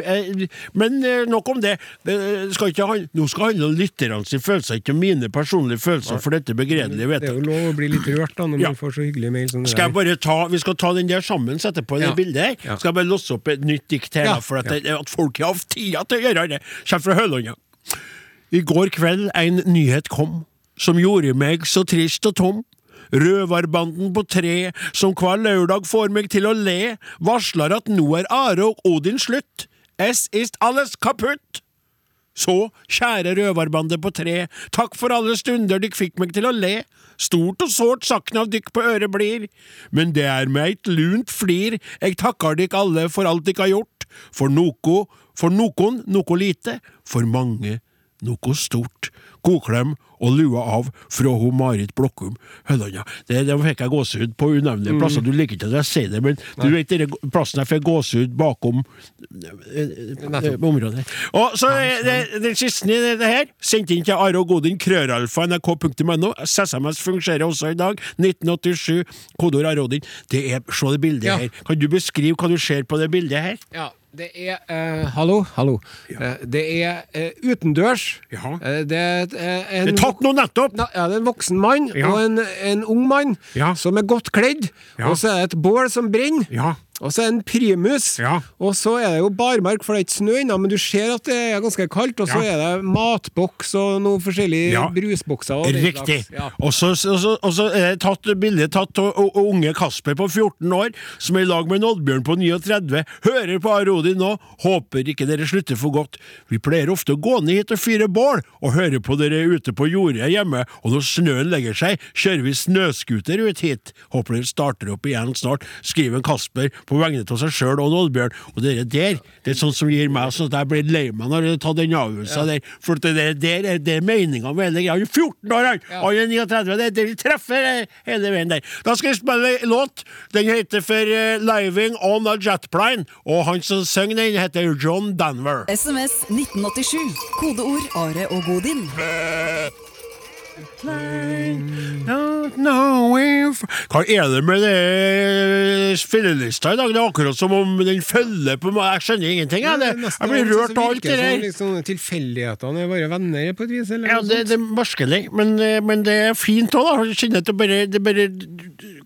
Men eh, nok om det. det skal ikke, nå skal det handle om lytterne følelser, ikke mine personlige følelser for dette begredelige Det er jo lov å bli litt rørt da, når Ja. man får så hyggelig mail som det Skal jeg bare ta, Vi skal ta den der sammen, sette på det bildet her. Ja. Skal jeg bare låse opp et nytt dikt her, Ja. for at, Ja. at folk har hatt tida til å gjøre det. Kommer fra Hølanda. I går kveld en nyhet kom, som gjorde meg så trist og tom. Røverbanden på tre, som hver lørdag får meg til å le, varsler at nå er Are og Odin slutt. Es ist alles kaputt. Så, kjære røverbande på tre, takk for alle stunder dykk fikk meg til å le. Stort og sårt sakn av dykk på øret blir, men det er med eit lunt flir eg takkar dykk alle for alt dykk har gjort. For noko, for nokon noko lite, for mange noko stort. Godklem og lua av fra hun Marit Blokkum Høllanda. Det, det fikk jeg gåsehud på unevnelige plasser. Du liker ikke at jeg sier det, men du vet den plassen jeg fikk gåsehud bakom eh, eh, området. Og så Den siste i det her, sendt inn til Are og Godin, krøralfa, nrk.no. SMS fungerer også i dag. 1987, kodeord Are Odin. Det er, Se det bildet Ja. her. Kan du beskrive hva du ser på det bildet her? Ja, det er eh, Hallo, hallo. Eh, det er eh, utendørs. Ja. Eh, det er eh, en Det er tatt nå nettopp! Na, ja, det er en voksen mann Ja. og en, en ung mann Ja. som er godt kledd. Ja. Og så er det et bål som brenner. Og så er det en primus. Ja. Og så er det jo barmark, for det er ikke snø ennå, men du ser at det er ganske kaldt. Og så Ja. er det matboks og noen forskjellige Ja. brusbokser. Og Riktig. Og så er det tatt bilde tatt av unge Kasper på 14 år, som er i lag med en Oddbjørn på 39. Hører på Arodi nå, håper ikke dere slutter for godt. Vi pleier ofte å gå ned hit og fyre bål, og høre på dere ute på jordet hjemme, og når snøen legger seg, kjører vi snøscooter ut hit. Håper dere starter opp igjen snart, skriver Kasper på vegne av seg sjøl og Oddbjørn. Og det der, det er sånn som gir meg sånn at jeg blir lei meg når jeg tar den avgjørelsen der, for det der, der er det meninga med hele greia. Han er 14 år, han! Han er 39, det, er det vi treffer eh, hele veien der. Da skal vi spille en låt. Den heter for uh, 'Living On A Jetplane', og han som synger den, heter John Danver. SMS 1987. Kodeord Are og Godin. Don't know if Hva er det med det spillelista i dag? Det er akkurat som om den følger på meg. Jeg skjønner ingenting. Jeg, det. Jeg blir rørt av alt det der. Liksom, tilfeldighetene er bare venner på et vis? Eller Ja, det, det er merkelig, men, eh, men det er fint òg, da. Jeg kjenner at det bare, det bare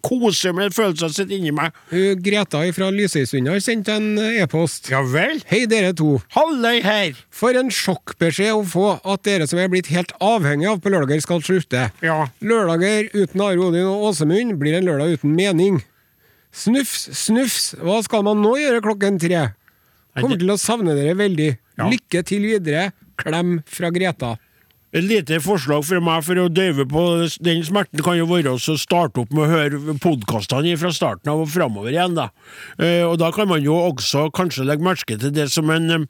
koser med følelsene sine inni meg. Greta fra Lysøysund har sendt en e-post. Ja vel? Hei, dere to. Halløy her! For en sjokkbeskjed å få at dere som er blitt helt avhengig av på lørdager, skal slutte. Ja. Lørdager uten Are Odin og Åsemund blir en lørdag uten mening. Snufs, snufs, hva skal man nå gjøre klokken tre? Kommer til å savne dere veldig. Ja. Lykke til videre. Klem fra Greta. Et lite forslag fra meg for å døyve på den smerten kan jo være å starte opp med å høre podkastene fra starten av og framover igjen. da. Eh, og da kan man jo også kanskje legge merke til det som en eh,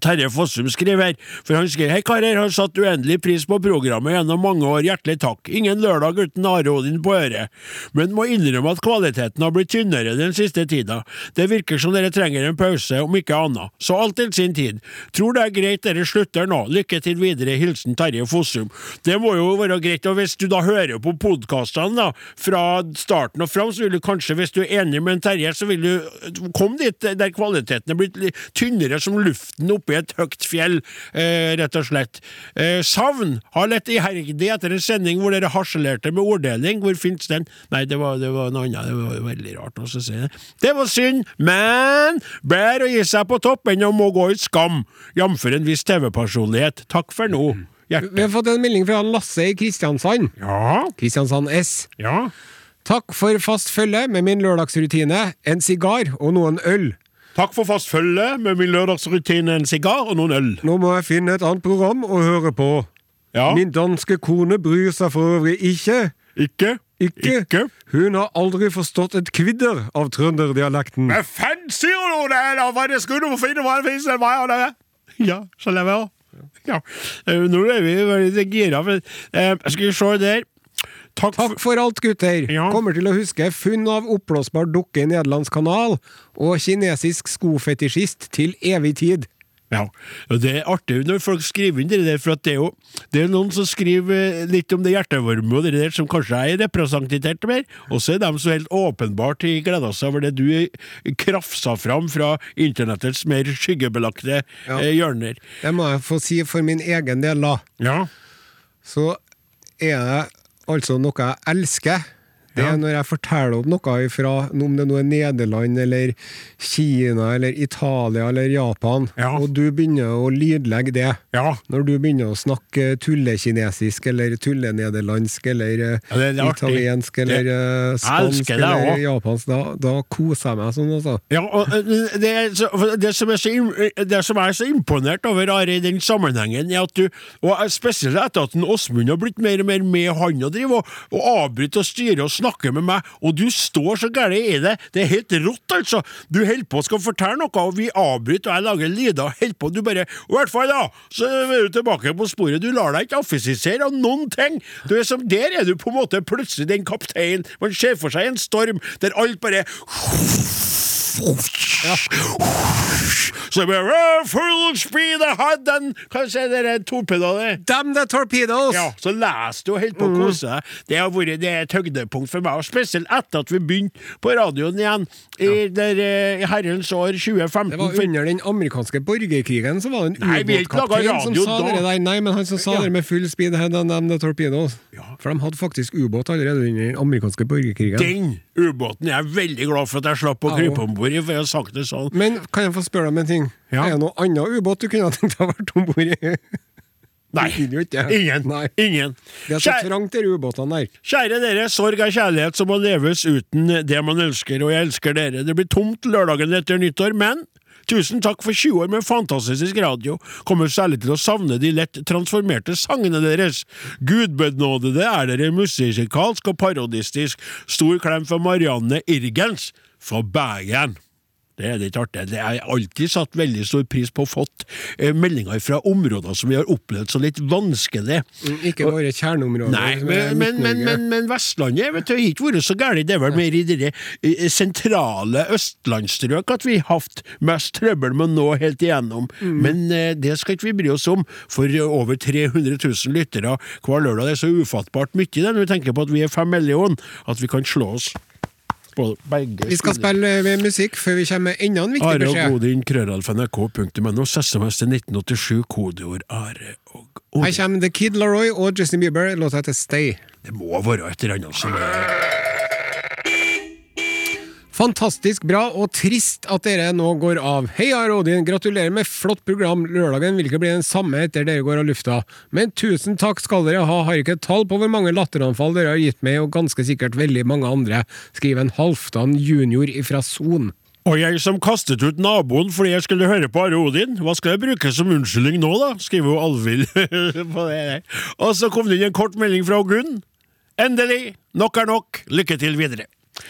Terje Fossum skriver for han skriver Hei karer, har satt uendelig pris på programmet gjennom mange år, hjertelig takk. Ingen lørdag uten Are Odin på øret, men må innrømme at kvaliteten har blitt tynnere den siste tida. Det virker som dere trenger en pause, om ikke annet. Så alt til sin tid. Tror det er greit dere slutter nå. Lykke til videre. Hilsen Terje Fossum. Det må jo være greit, og hvis du da hører på podkastene da, fra starten og fram, så vil du kanskje, hvis du er enig med en Terje, så vil du komme dit der kvaliteten er blitt litt tynnere som luften oppi et høyt fjell, eh, rett og slett. Eh, savn har lett iherdig etter en sending hvor dere harselerte med orddeling. Hvor fins den? Nei, det var, det var noe annet. Det var veldig rart å si det. Det var synd, men bedre å gi seg på topp enn å må gå i skam, jf. en viss TV-personlighet. Takk for nå. Vi har fått en melding fra Lasse i Kristiansand. Ja, Kristiansand S. ja. Takk for fast følge med min lørdagsrutine, en sigar og noen øl. Takk for fast følge med min lørdagsrutine, en sigar og noen øl. Nå må jeg finne et annet program å høre på. Ja, Min danske kone bryr seg for øvrig ikke. ikke? Ikke. Ikke? Hun har aldri forstått et kvidder av trønderdialekten. Hva faen sier du det, da? Hva er det skulle du finne hva det finnes en vei av det? Ja, så lever jeg òg. Ja. Eh, Nå er vi veldig gira. eh, Skal vi se der. Takk, Takk for alt, gutter. Ja. Kommer til å huske funn av oppblåsbar dukke i nederlandsk kanal og kinesisk skofetisjist til evig tid. Ja, og Det er artig når folk skriver inn det der, for at det er jo det er noen som skriver litt om det hjertevarme og det der som kanskje er representert mer, og så er de så helt åpenbart gleda seg over det du krafsa fram fra internettets mer skyggebelagte Ja. eh, hjørner. Det må jeg få si for min egen del, da. Ja. Så er det altså noe jeg elsker. Det er når jeg forteller om noe ifra, om det nå er Nederland, eller Kina, eller Italia, eller Japan, Ja. og du begynner å lydlegge det. ja. Når du begynner å snakke tullekinesisk, eller tullenederlandsk, eller eh, Ja, italiensk, eller det, spansk, eller også. japansk, da, da koser jeg meg sånn, altså. Ja, og eh, det, det, som så, det som jeg er så imponert over Are, i den sammenhengen, er at du, og spesielt etter at Åsmund har blitt mer og mer med han og driver og, og avbryter og styrer og snakker med meg, og du står så gæren i det. Det er helt rått, altså. Du holder på skal fortelle noe, og vi avbryter, og jeg lager lyder og holder på. Du bare I hvert fall, da, så er du tilbake på sporet. Du lar deg ikke affisisere av noen ting. Du er som, der er du på en måte plutselig den kapteinen. Man ser for seg en storm der alt bare Så blir full speed ahead and Kanskje det er torpedoene? Damn the torpedoes! Ja, så leser du og holder på å kose deg. Det har vært det et høydepunkt for meg, og spesielt etter at vi begynte på radioen igjen i, der, eh, i herrens år 2015. Det var under den amerikanske borgerkrigen så var det en ubåtkaptein som sa da. det der. Nei, men han som sa Ja. det med full speed ahead and damn the torpedoes. For de hadde faktisk ubåt allerede under den amerikanske borgerkrigen. Den ubåten jeg er veldig glad for at jeg slapp å Ja, krype om bord i, for jeg har sagt det sånn. Men kan jeg få spørre deg om en ting? Ja. Er det noe annet ubåt du kunne ha tenkt deg å vært om bord i? Nei, ingen. Nei. ingen. Det er så trangt, disse ubåtene der. Kjære dere, sorg er kjærlighet som må leves uten det man elsker, og jeg elsker dere. Det blir tomt lørdagen etter nyttår, men tusen takk for 20 år med fantastisk radio. Kommer særlig til å savne de lett transformerte sangene deres. Gudbenådede er dere musikalsk og parodistisk. Stor klem fra Marianne Irgens fra Bergen. Det er litt artig. Det har alltid satt veldig stor pris på å fått eh, meldinger fra områder som vi har opplevd så litt vanskelig. Mm, Ikke våre kjerneområder. Nei, men, men, men, men, Vestlandet vet du, har ikke vært så gærent. Det er vel mer i de eh, sentrale østlandsstrøk at vi har hatt mest trøbbel med å nå helt igjennom. Mm. Men eh, det skal ikke vi bry oss om, for over 300 000 lyttere hver lørdag. Det er så ufattbart mye det, når vi tenker på at vi er fem millioner, at vi kan slå oss Vi skal spille med musikk før vi kommer med enda en viktig Are og beskjed. Godin, krøralfa.nrk.no, SMS til 1987, kodeord Are og Her kommer The Kid Laroy og Justin Bieber, låta heter Stay. Det må være et eller annet som er Fantastisk bra, og trist at dere nå går av. Heia Rodin, gratulerer med flott program. Lørdagen vil ikke bli den samme etter dere går av lufta. Men tusen takk skal dere ha, har ikke tall på hvor mange latteranfall dere har gitt meg, og ganske sikkert veldig mange andre, skriver en Halvdan junior ifra Son. Og jeg som kastet ut naboen fordi jeg skulle høre på Are Odin, hva skal jeg bruke som unnskyldning nå, da? skriver jo Alvhild (laughs) på det der. Og så kom det inn en kort melding fra Gunn. Endelig! Nok er nok. Lykke til videre.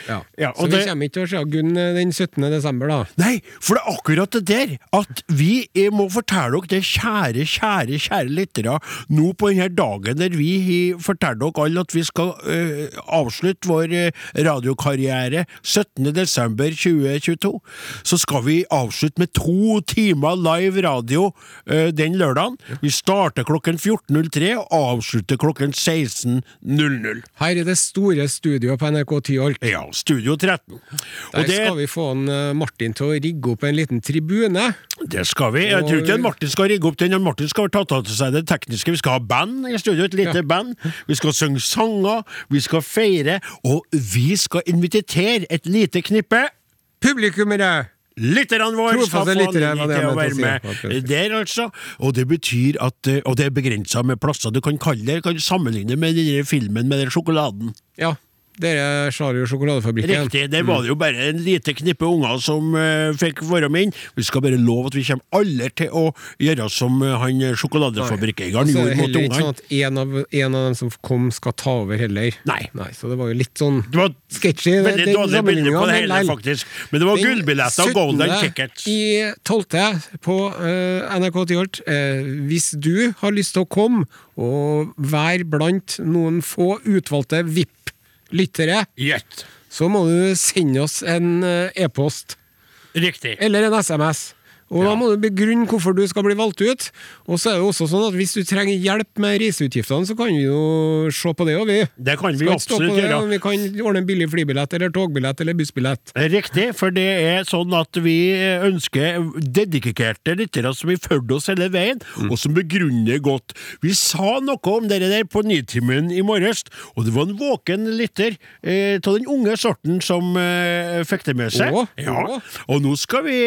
Ja. Ja, Så vi det- kommer ikke til å se Gunn eh, den 17. desember, da. Nei, for det er akkurat det der at vi må fortelle dere det, kjære, kjære, kjære lyttere, nå på denne dagen der vi forteller dere alle at vi skal øh, avslutte vår eh, radiokarriere 17.12.2022, så skal vi avslutte med to timer live radio øh, den lørdagen. Vi starter klokken 14.03 og avslutter klokken 16.00. Her i det store studioet på NRK Tyholt. Ja, Studio 13. Der Og det, skal vi få en eh, Martin til å rigge opp en liten tribune. det skal vi. Jeg tror ikke Martin skal rigge opp den. Martin skal ta til seg det tekniske. Vi skal ha band i studio, et lite band. Vi skal synge sanger, vi skal feire, og vi skal invitere et lite knippe. Publikummere! Lytterne våre skal få anledning til å være med der, altså. Og det betyr at eh, Og det er begrensa med plasser. Du kan kalle det, kan sammenligne med den filmen med den sjokoladen. Ja, dere og sjokoladefabrikken. Riktig. Der var det jo bare en lite knippe unger som uh, fikk være med inn. Vi skal bare love at vi kommer alle til å gjøre som uh, han eh, sjokoladefabrikkeieren Så er gjorde mot ikke sånn at en av, en av dem som kom, skal ta over heller. Nei. Så det var jo litt sånn Det var sketchy. veldig dårlig bilde på det hele, faktisk. Men det var gullbilletter og golden 17. tickets. I 12. på uh, NRK Tyholt. Hvis du har lyst til å komme og være blant noen få utvalgte VIP-lyttere, Gjett. så må du sende oss en eh, e-post Riktig. eller en SMS. Og Da må du begrunne hvorfor du skal bli valgt ut. Og så er det også sånn at Hvis du trenger hjelp med reiseutgiftene, så kan vi jo se på det òg, vi. Det kan vi absolutt gjøre. Vi kan ordne en billig flybillett eller togbillett eller bussbillett. Riktig, for det er sånn at vi ønsker dedikerte lyttere som har fulgt oss hele veien, og som begrunner godt. Vi sa noe om det der på Nytimen i morges, og det var en våken lytter eh, den unge sorten som eh, fikk det med seg. Å, ja. å. Og nå skal vi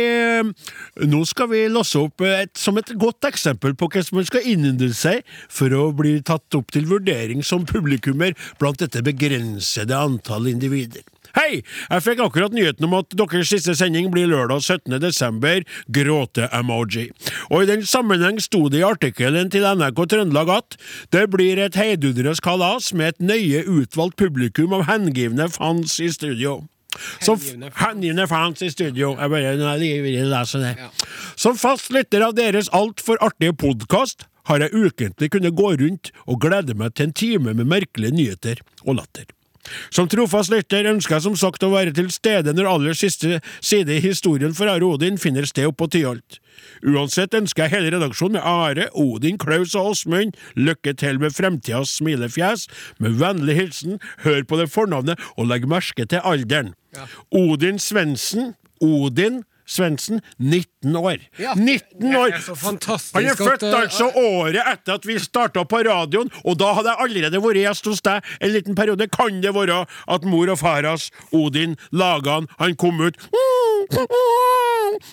Nå skal vi losse opp et, som et godt eksempel på hvordan man skal innynde seg for å bli tatt opp til vurdering som publikummer blant dette begrensede antall individer. Hei! Jeg fikk akkurat nyheten om at deres siste sending blir lørdag 17. desember. Gråte-emoji. Og i den sammenheng sto det i artikkelen til NRK Trøndelag at det blir et heidundrende kalas med et nøye utvalgt publikum av hengivne fans i studio. Som Hengivne fans. i studio. Jeg bare jeg vil lese det. Som fast lytter av deres altfor artige podkast har jeg ukentlig kunnet gå rundt og glede meg til en time med merkelige nyheter og latter. Som trofast lytter ønsker jeg som sagt å være til stede når aller siste side i historien for Are Odin finner sted oppå Tyholt. Uansett ønsker jeg hele redaksjonen med Are, Odin, Klaus og Åsmund lykke til med fremtidas smilefjes. Med vennlig hilsen, hør på det fornavnet og legg merke til alderen. Odin Svendsen. Odin Svendsen, 19 år. Ja, 19 år! er Han er født eh, altså året etter at vi starta på radioen, og da hadde jeg allerede vært gjest hos deg en liten periode. Kan det være at mor og far hans, Odin, laga han, han kom ut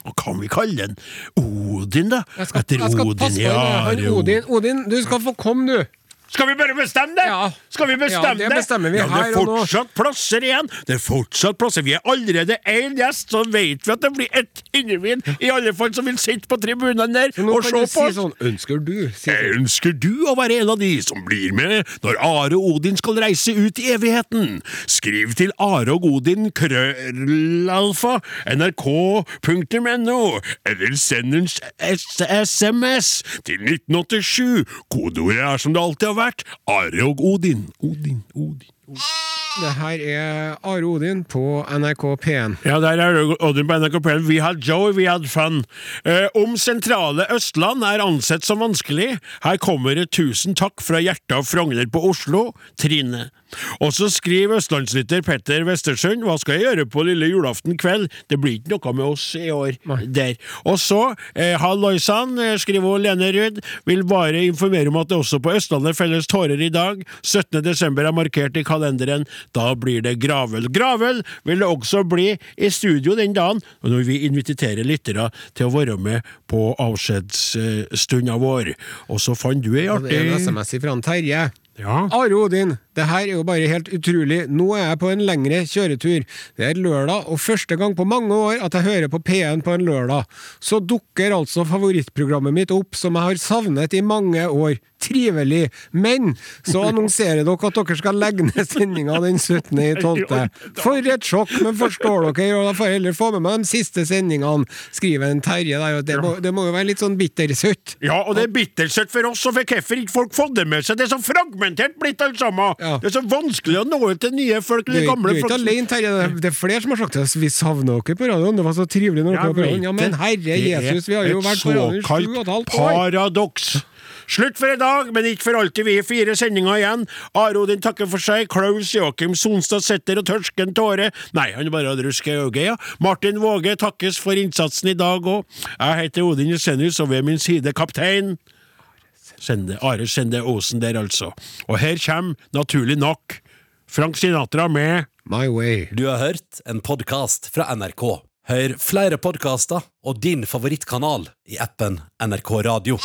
Og kan vi kalle den Odin, da? Skal, Etter Odin, er jo- Odin, Odin, du skal få komme, du. Skal vi bare bestemme det? Ja. Skal vi bestemme Ja, det bestemmer vi ja, det her er og nå. fortsatt plasser igjen. Det er fortsatt plasser. Vi er allerede én gjest, så vet vi at det blir ett individ, i alle fall, som vil sitte på tribunene der og se på på si oss. sånn Ønsker du? Si sånn. Ønsker du å være en av de som blir med når Are og Odin skal reise ut i evigheten? Skriv til Are og Odin krøllalfa nrk.no, eller send en SMS til 1987. Kodeordet er som det alltid har vært, Are og Odin. Odin, Odin. Det her er Are Odin på NRK P1. Ja, der er det Odin på NRK P1. We had joy, we had fun. Eh, om sentrale Østland er ansett som vanskelig, her kommer et tusen takk fra hjertet av Frogner på Oslo, Trine. Og så skriver østlandslytter Petter Westersund, hva skal jeg gjøre på lille julaften kveld? Det blir ikke noe med oss i år der. Og så, eh, halloisann, eh, skriver Lene Ruud, vil bare informere om at det også på Østlandet felles tårer i dag. 17. desember er markert i kalenderen. Da blir det Gravel. Gravel vil det også bli i studio den dagen, når vi inviterer lyttere til å være med på avskjedsstunda vår. Og så fant du ei artig det er en SMS fra Terje. Ja. Are Odin, det her er jo bare helt utrolig. Nå er jeg på en lengre kjøretur. Det er lørdag, og første gang på mange år at jeg hører på P1 på en lørdag. Så dukker altså favorittprogrammet mitt opp, som jeg har savnet i mange år. Trivelig. Men så annonserer dere at dere skal legge ned sendinga den 17. i 12. For et sjokk, men forstår dere, og da får jeg heller få med meg de siste sendingene, skriver en Terje der, og det må, det må jo være litt sånn bittersøtt. Ja, og det er bittersøtt for oss, og for hvorfor ikke folk fått det med seg? Det er så fragmentert blitt, alt sammen! Ja. Det er så vanskelig å nå ut til nye folk. Du, gamle er- du er ikke folk alene, Terje. Det er- er flere som har sagt at vi savner dere på radioen. Det var så trivelig når dere var på radioen. Ja, men herre er Jesus, vi har jo vært på radioen i sju og et halvt år! paradoks. Slutt for i dag, men ikke for alltid. Vi har fire sendinger igjen. Are Odin takker for seg. Klaus Joakim Sonstad sitter og tørsker en tåre. Nei, han bare hadde rusk i øyet, ja. Martin Våge takkes for innsatsen i dag òg. Jeg heter Odin Jensenius, og ved min side kaptein Sende, Are Skjende Osen der, altså. Og her kommer, naturlig nok, Frank Sinatra med My way. Du har hørt en podkast fra NRK. Hør flere podkaster og din favorittkanal i appen NRK Radio.